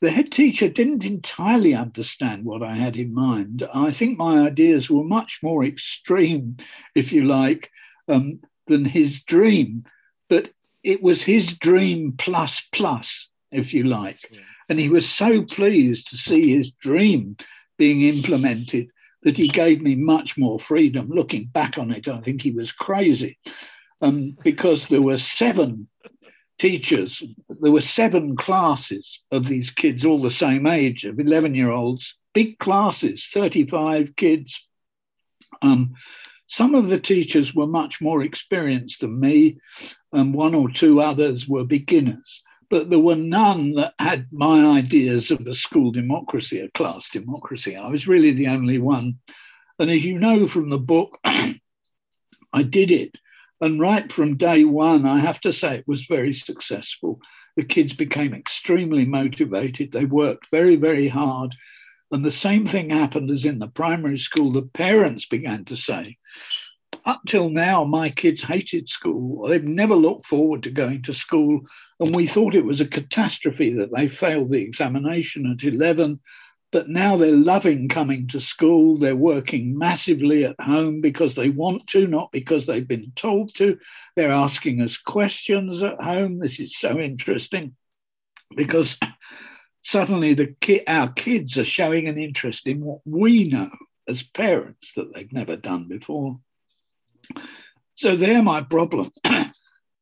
The head teacher didn't entirely understand what I had in mind. I think my ideas were much more extreme, if you like, um, than his dream. But it was his dream plus plus, if you like. Yeah. And he was so pleased to see his dream being implemented that he gave me much more freedom. Looking back on it, I think he was crazy um, because there were seven teachers, there were seven classes of these kids, all the same age, of 11 year olds, big classes, 35 kids. Um, some of the teachers were much more experienced than me, and one or two others were beginners but there were none that had my ideas of a school democracy, a class democracy. I was really the only one. And as you know from the book, I did it. And right from day one, I have to say it was very successful. The kids became extremely motivated. They worked very, very hard. And the same thing happened as in the primary school. The parents began to say, up till now, my kids hated school. They've never looked forward to going to school. And we thought it was a catastrophe that they failed the examination at 11. But now they're loving coming to school. They're working massively at home because they want to, not because they've been told to. They're asking us questions at home. This is so interesting because suddenly the ki- our kids are showing an interest in what we know as parents that they've never done before. So there, my problem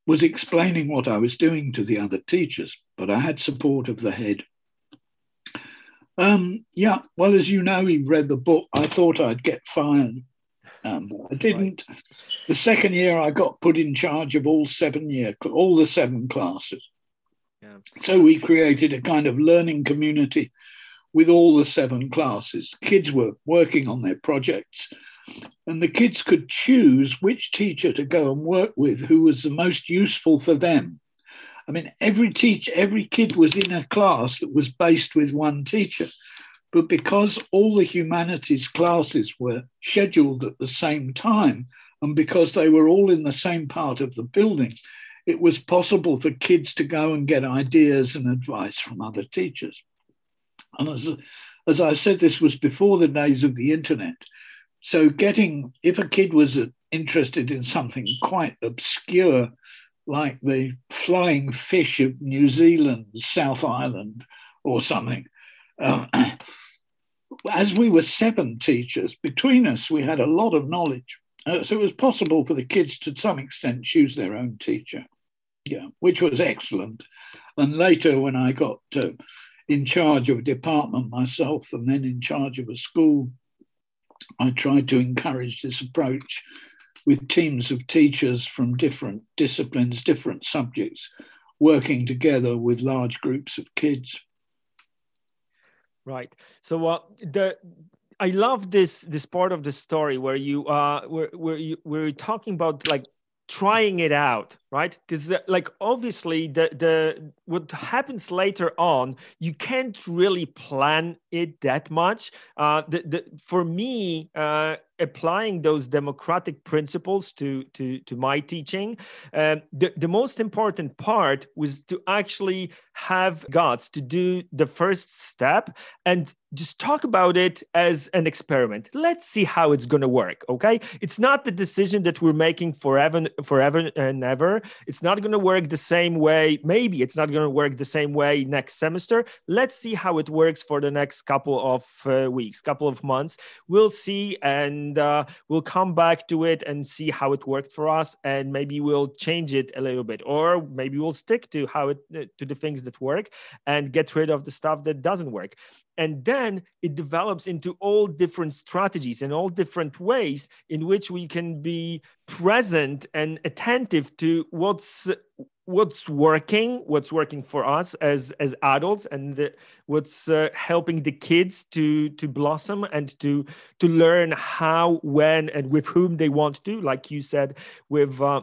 was explaining what I was doing to the other teachers, but I had support of the head. Um, yeah, well, as you know, he read the book. I thought I'd get fired. Um, I didn't. The second year, I got put in charge of all seven year, all the seven classes. Yeah. So we created a kind of learning community with all the seven classes. Kids were working on their projects, and the kids could choose which teacher to go and work with who was the most useful for them. I mean, every teach, every kid was in a class that was based with one teacher. But because all the humanities classes were scheduled at the same time, and because they were all in the same part of the building, it was possible for kids to go and get ideas and advice from other teachers. And as, as I said, this was before the days of the internet. So, getting, if a kid was interested in something quite obscure, like the flying fish of New Zealand, South Island, or something, uh, as we were seven teachers, between us, we had a lot of knowledge. Uh, so it was possible for the kids to some extent choose their own teacher, yeah, which was excellent. And later, when I got uh, in charge of a department myself and then in charge of a school, I tried to encourage this approach with teams of teachers from different disciplines, different subjects, working together with large groups of kids.
Right. So uh, the I love this this part of the story where you uh where where you where you're talking about like trying it out right? Because uh, like obviously the the what happens later on you can't really plan it that much. Uh the, the for me uh applying those democratic principles to to to my teaching uh, the, the most important part was to actually have guts to do the first step and just talk about it as an experiment. Let's see how it's going to work okay? It's not the decision that we're making forever forever and ever. It's not going to work the same way maybe it's not going to work the same way next semester. Let's see how it works for the next couple of uh, weeks couple of months. We'll see and uh, we'll come back to it and see how it worked for us and maybe we'll change it a little bit or maybe we'll stick to how it to the things that work and get rid of the stuff that doesn't work. And then it develops into all different strategies and all different ways in which we can be present and attentive to what's what's working what's working for us as as adults and the, what's uh, helping the kids to to blossom and to to learn how when and with whom they want to. Like you said with uh,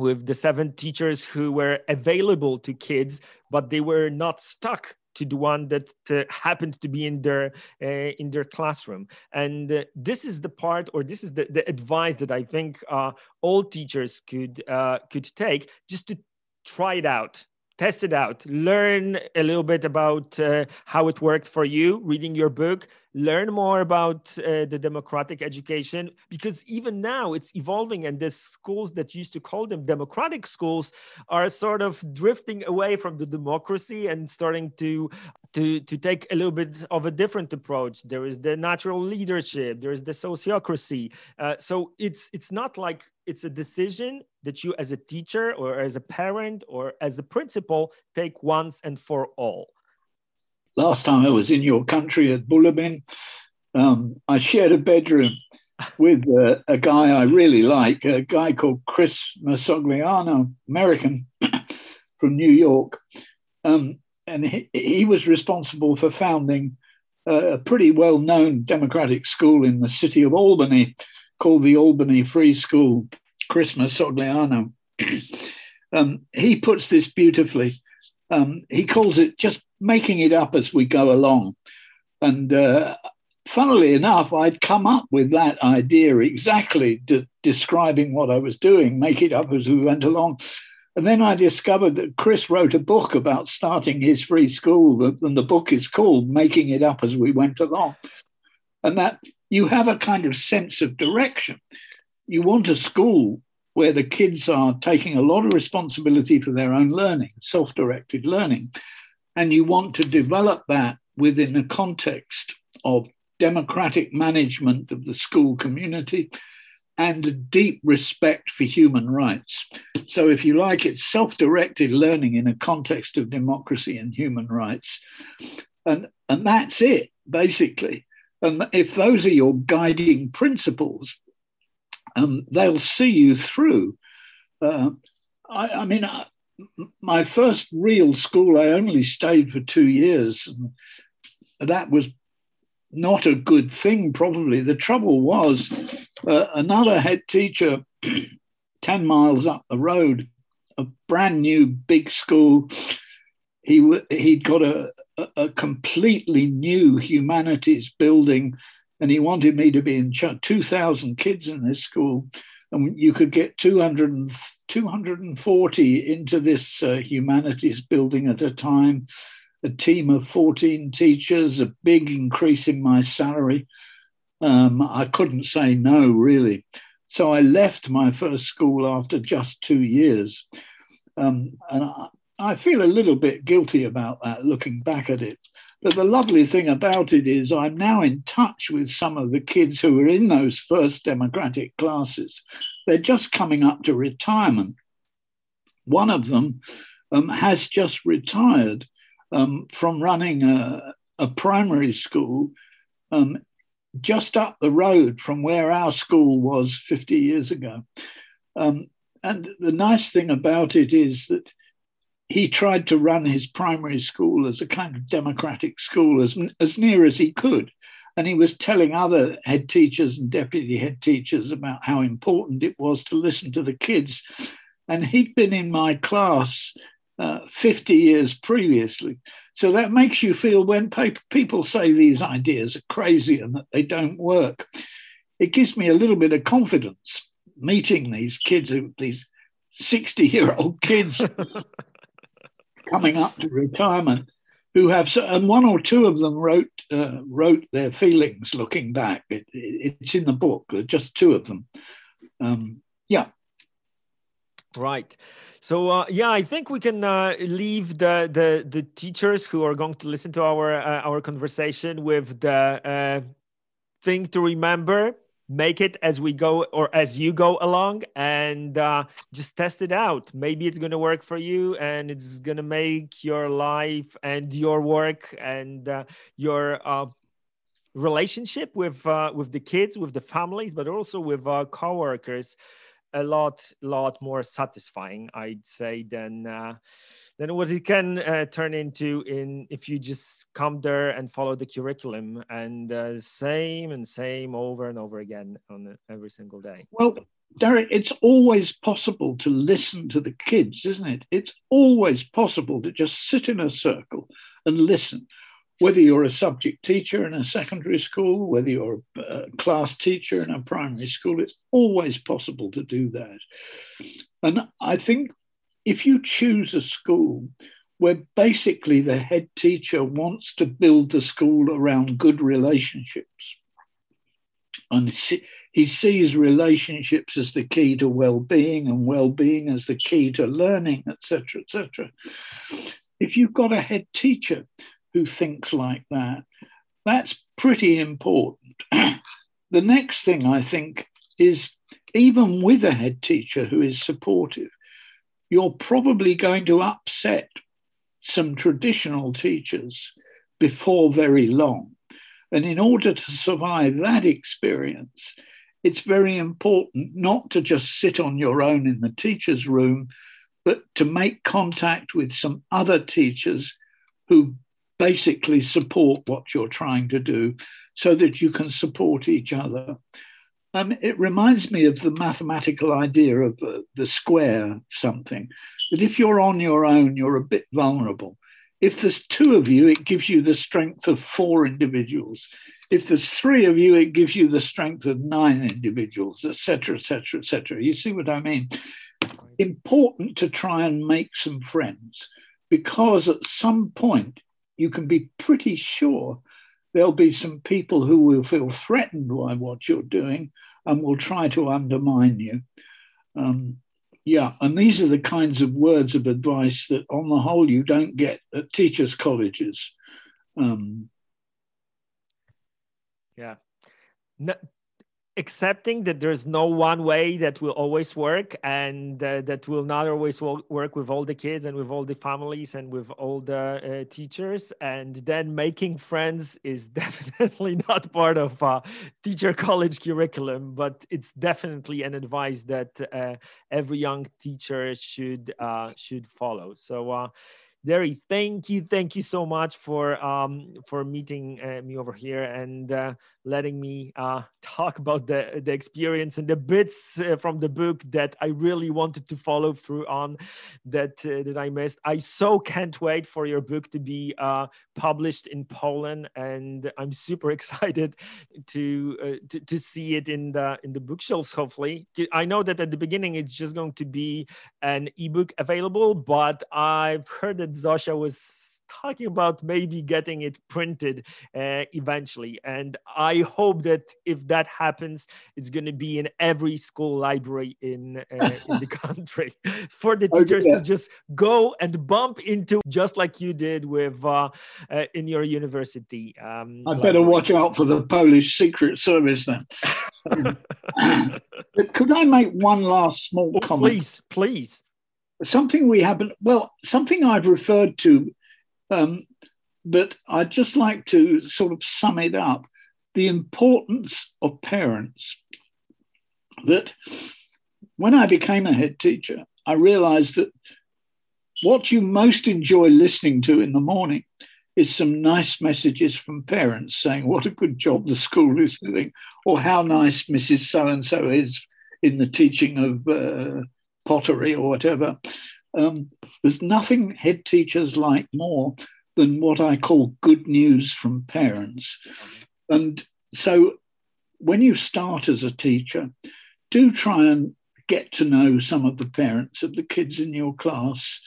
with the seven teachers who were available to kids but they were not stuck to the one that uh, happened to be in their uh, in their classroom. And uh, this is the part or this is the, the advice that i think uh, all teachers could uh, could take just to try it out test it out learn a little bit about uh, how it worked for you reading your book learn more about uh, the democratic education because even now it's evolving and the schools that used to call them democratic schools are sort of drifting away from the democracy and starting to to to take a little bit of a different approach. There is the natural leadership there is the sociocracy. Uh, so it's it's not like it's a decision that you as a teacher or as a parent or as a principal take once and for all
last time I was in your country at Bulabin, um, I shared a bedroom with uh, a guy I really like, a guy called Chris Mercogliano, American from New York. Um, and he, he, was responsible for founding a pretty well known democratic school in the city of Albany called the Albany Free School, Chris Mercogliano. um, he puts this beautifully. Um, he calls it just making it up as we go along. And uh, funnily enough, I'd come up with that idea exactly de- describing what I was doing, make it up as we went along. And then I discovered that Chris wrote a book about starting his free school, and the book is called Making It Up as We Went Along. And that you have a kind of sense of direction. You want a school where the kids are taking a lot of responsibility for their own learning, self directed learning. And you want to develop that within a context of democratic management of the school community and a deep respect for human rights. So, if you like, it's self directed learning in a context of democracy and human rights. And, and that's it, basically. And if those are your guiding principles, um, they'll see you through. Uh, I, I, mean, my first real school, I only stayed for two years. that was not a good thing, probably. The trouble was uh, another head teacher 10 miles up the road, a brand new big school. He, he'd got a, a completely new humanities building, and he wanted me to be in charge. 2,000 kids in this school, and you could get 200, 240 into this uh, humanities building at a time a team of 14 teachers, a big increase in my salary. Um, I couldn't say no, really. So I left my first school after just two years. Um, and I, I feel a little bit guilty about that looking back at it. But the lovely thing about it is I'm now in touch with some of the kids who were in those first democratic classes. They're just coming up to retirement. One of them um, has just retired um, from running a, a primary school um, just up the road from where our school was 50 years ago. Um, and the nice thing about it is that he tried to run his primary school as a kind of democratic school as, as near as he could. And he was telling other head teachers and deputy head teachers about how important it was to listen to the kids. And he'd been in my class uh, 50 years previously. So that makes you feel when people say these ideas are crazy and that they don't work, it gives me a little bit of confidence meeting these kids, these 60 year old kids coming up to retirement who have and one or two of them wrote uh, wrote their feelings looking back. It, it, it's in the book just two of them. Um, yeah.
Right. So uh, yeah, I think we can uh, leave the, the the teachers who are going to listen to our uh, our conversation with the uh, thing to remember. Make it as we go or as you go along, and uh, just test it out. Maybe it's going to work for you, and it's going to make your life and your work and uh, your relationship with with the kids, with the families, but also with coworkers a lot lot more satisfying i'd say than uh, than what it can uh, turn into in if you just come there and follow the curriculum and uh, same and same over and over again on every single day.
Well derek it's always possible to listen to the kids isn't it? It's always possible to just sit in a circle and listen whether you're a subject teacher in a secondary school, whether you're a uh, class teacher in a primary school, it's always possible to do that. And I think if you choose a school where basically the head teacher wants to build the school around good relationships, and he sees relationships as the key to well-being and well-being as the key to learning etc etc if you've got a head teacher who thinks like that. That's pretty important. the next thing I think is even with a head teacher who is supportive, you're probably going to upset some traditional teachers before very long. And in order to survive that experience, it's very important not to just sit on your own in the teacher's room, but to make contact with some other teachers who basically support what you're trying to do so that you can support each other. Um, it reminds me of the mathematical idea of uh, the square something, that if you're on your own, you're a bit vulnerable. If there's two of you, it gives you the strength of four individuals. If there's three of you, it gives you the strength of nine individuals, etc., etc., etc. You see what I mean? Important to try and make some friends because at some point you can be pretty sure there'll be some people who will feel threatened by what you're doing and will try to undermine you. Um, yeah, and these are the kinds of words of advice that, on the whole, you don't get at teachers' colleges. Um,
yeah. No, accepting that there's no one way that will always work and uh, that will not always work with all the kids and with all the families and with all the uh, teachers. And then making friends is definitely not part of uh, teacher college curriculum but it's definitely an advice that uh, every young teacher should uh, should follow. So uh, Derry, thank you, thank you so much for um, for meeting uh, me over here and uh, letting me uh, talk about the the experience and the bits uh, from the book that I really wanted to follow through on that uh, that I missed. I so can't wait for your book to be uh, published in Poland, and I'm super excited to, to to see it in the in the bookshelves. Hopefully, I know that at the beginning it's just going to be an ebook available, but I've heard that Zosia was talking about maybe getting it printed uh, eventually. And I hope that if that happens, it's going to be in every school library in, uh, in the country for the teachers okay. to just go and bump into, just like you did with uh, uh in your university.
Um, I better watch out for the Polish Secret Service then. could I make one last small oh, comment?
Please, please
something we haven't, well, something I've referred to, um, but I'd just like to sort of sum it up the importance of parents. That when I became a head teacher, I realized that what you most enjoy listening to in the morning is some nice messages from parents saying what a good job the school is doing, or how nice Mrs. So and so is in the teaching of uh, pottery or whatever. Um, there's nothing head teachers like more than what I call good news from parents. And so when you start as a teacher, do try and get to know some of the parents of the kids in your class.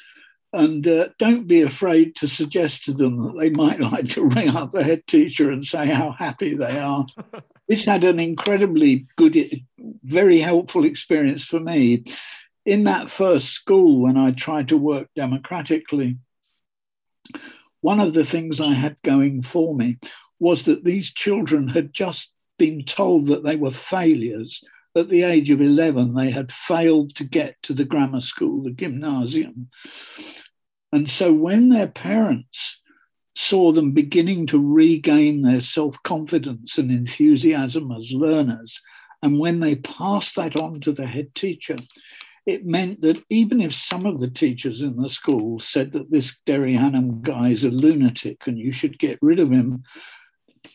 And uh, don't be afraid to suggest to them that they might like to ring up the head teacher and say how happy they are. this had an incredibly good, very helpful experience for me in that first school, when I tried to work democratically, one of the things I had going for me was that these children had just been told that they were failures. At the age of 11, they had failed to get to the grammar school, the gymnasium. And so when their parents saw them beginning to regain their self confidence and enthusiasm as learners, and when they passed that on to the head teacher, it meant that even if some of the teachers in the school said that this Derry Hannam guy is a lunatic and you should get rid of him,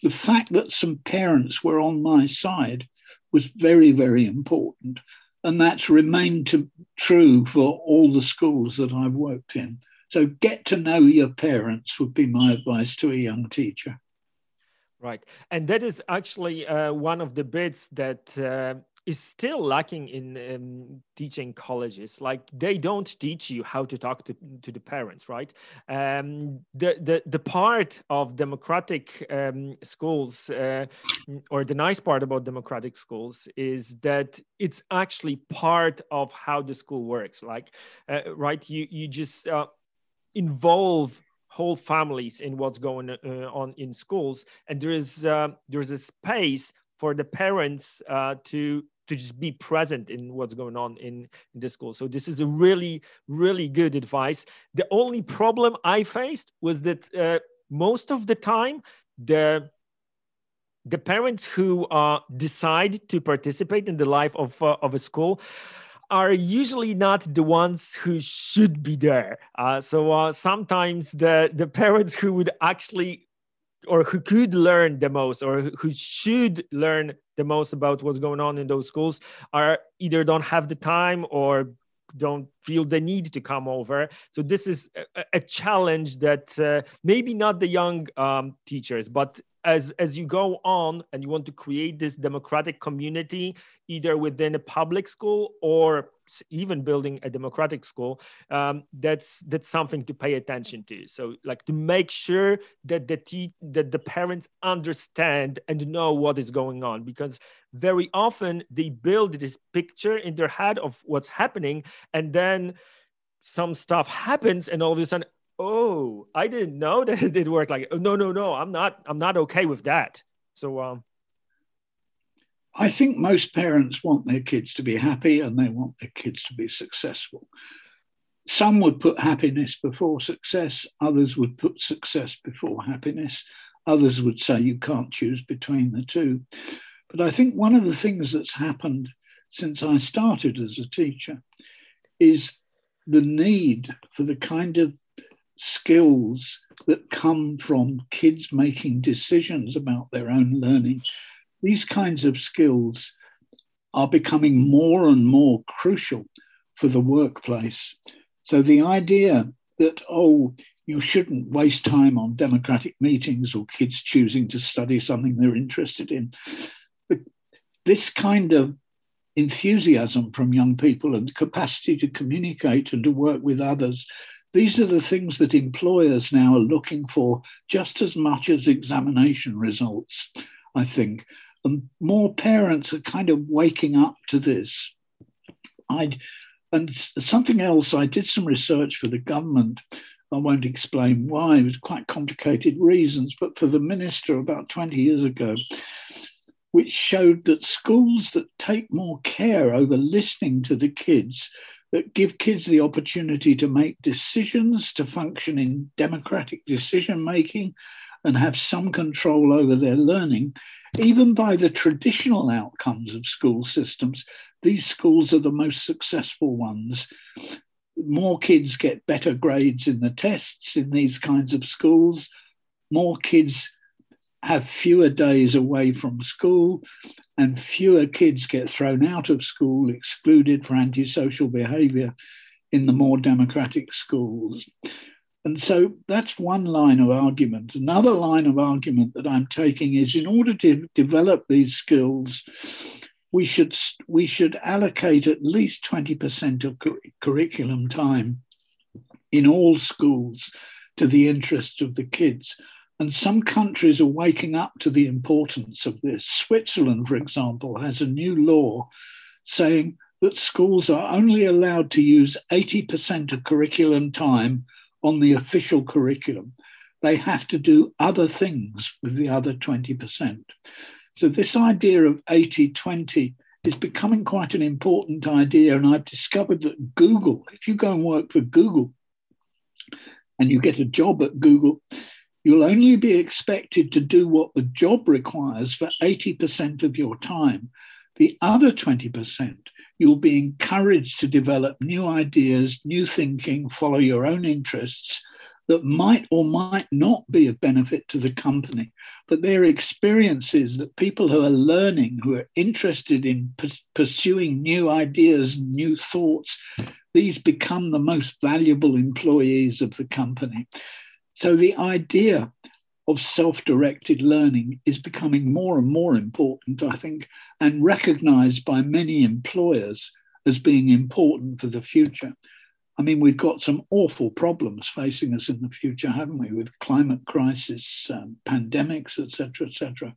the fact that some parents were on my side was very, very important. And that's remained to, true for all the schools that I've worked in. So get to know your parents would be my advice to a young teacher.
Right. And that is actually uh, one of the bits that uh, is still lacking in um, teaching colleges. Like they don't teach you how to talk to, to the parents, right? Um, the, the, the part of democratic um, schools, uh, or the nice part about democratic schools, is that it's actually part of how the school works. Like, uh, right, you, you just uh, involve whole families in what's going uh, on in schools and there is uh, there's a space for the parents uh, to to just be present in what's going on in, in the school. So this is a really, really good advice. The only problem I faced was that uh, most of the time, the the parents who uh, decide to participate in the life of, uh, of a school are usually not the ones who should be there. Uh, so uh, sometimes the, the parents who would actually or who could learn the most or who should learn the most about what's going on in those schools are either don't have the time or don't feel the need to come over. So this is a, a challenge that uh, maybe not the young um, teachers, but as as you go on and you want to create this democratic community, either within a public school or even building a democratic school um, that's that's something to pay attention to. So like to make sure that the te- that the parents understand and know what is going on because very often they build this picture in their head of what's happening and then some stuff happens and all of a sudden oh i didn't know that it did work like no no no i'm not i'm not okay with that so um
I think most parents want their kids to be happy and they want their kids to be successful. Some would put happiness before success, others would put success before happiness, others would say you can't choose between the two. But I think one of the things that's happened since I started as a teacher is the need for the kind of skills that come from kids making decisions about their own learning, these kinds of skills are becoming more and more crucial for the workplace. So the idea that, oh, you shouldn't waste time on democratic meetings or kids choosing to study something they're interested in. This kind of enthusiasm from young people and capacity to communicate and to work with others. These are the things that employers now are looking for just as much as examination results, I think. And more parents are kind of waking up to this. i and something else, I did some research for the government. I won't explain why, it was quite complicated reasons, but for the minister about 20 years ago, which showed that schools that take more care over listening to the kids, that give kids the opportunity to make decisions, to function in democratic decision making, and have some control over their learning, even by the traditional outcomes of school systems, these schools are the most successful ones. More kids get better grades in the tests in these kinds of schools. More kids have fewer days away from school, and fewer kids get thrown out of school, excluded for antisocial behavior in the more democratic schools. And so that's one line of argument. Another line of argument that I'm taking is in order to develop these skills, we should, we should allocate at least 20% of cur- curriculum time in all schools to the interests of the kids. And some countries are waking up to the importance of this. Switzerland, for example, has a new law saying that schools are only allowed to use 80% of curriculum time on the official curriculum. They have to do other things with the other 20%. So, this idea of 80 20 is becoming quite an important idea. And I've discovered that Google, if you go and work for Google and you get a job at Google, You'll only be expected to do what the job requires for 80% of your time. The other 20%, you'll be encouraged to develop new ideas, new thinking, follow your own interests that might or might not be of benefit to the company. But they're experiences that people who are learning, who are interested in pursuing new ideas, new thoughts, these become the most valuable employees of the company. So the idea of self directed learning is becoming more and more important, I think, and recognized by many employers as being important for the future. I mean, we've got some awful problems facing us in the future, haven't we, with climate crisis, um, pandemics, etc., etc.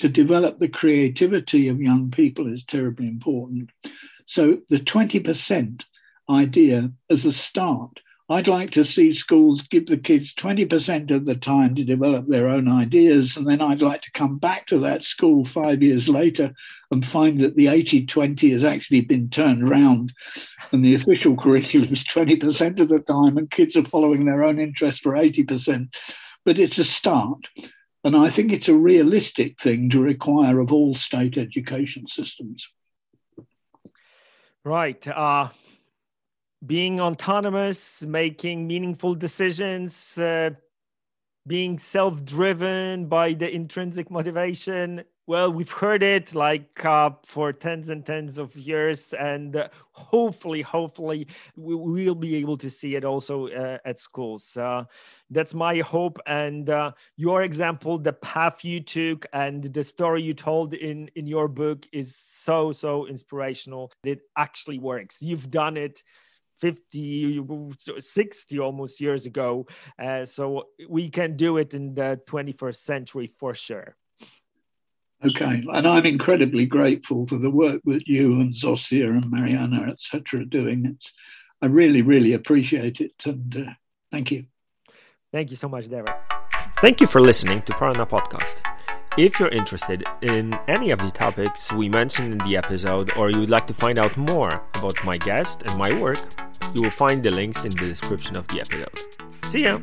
To develop the creativity of young people is terribly important. So the 20% idea as a start I'd like to see schools give the kids 20% of the time to develop their own ideas. And then I'd like to come back to that school five years later and find that the 80 20 has actually been turned around and the official curriculum is 20% of the time and kids are following their own interest for 80%. But it's a start. And I think it's a realistic thing to require of all state education systems.
Right. Uh, being autonomous, making meaningful decisions, uh, being self driven by the intrinsic motivation. Well, we've heard it like uh, for tens and tens of years, and uh, hopefully, hopefully, we will be able to see it also uh, at schools. Uh, that's my hope. And uh, your example, the path you took, and the story you told in in your book is so so inspirational. It actually works. You've done it 50 60 almost years ago uh, so we can do it in the 21st century for sure.
Okay and i'm incredibly grateful for the work that you and zosia and mariana etc are doing. It's i really really appreciate it and uh, thank you.
Thank you so much David.
thank you for listening to Prana podcast if you're interested in any of the topics we mentioned in the episode, or you would like to find out more about my guest and my work, you will find the links in the description of the episode. See ya!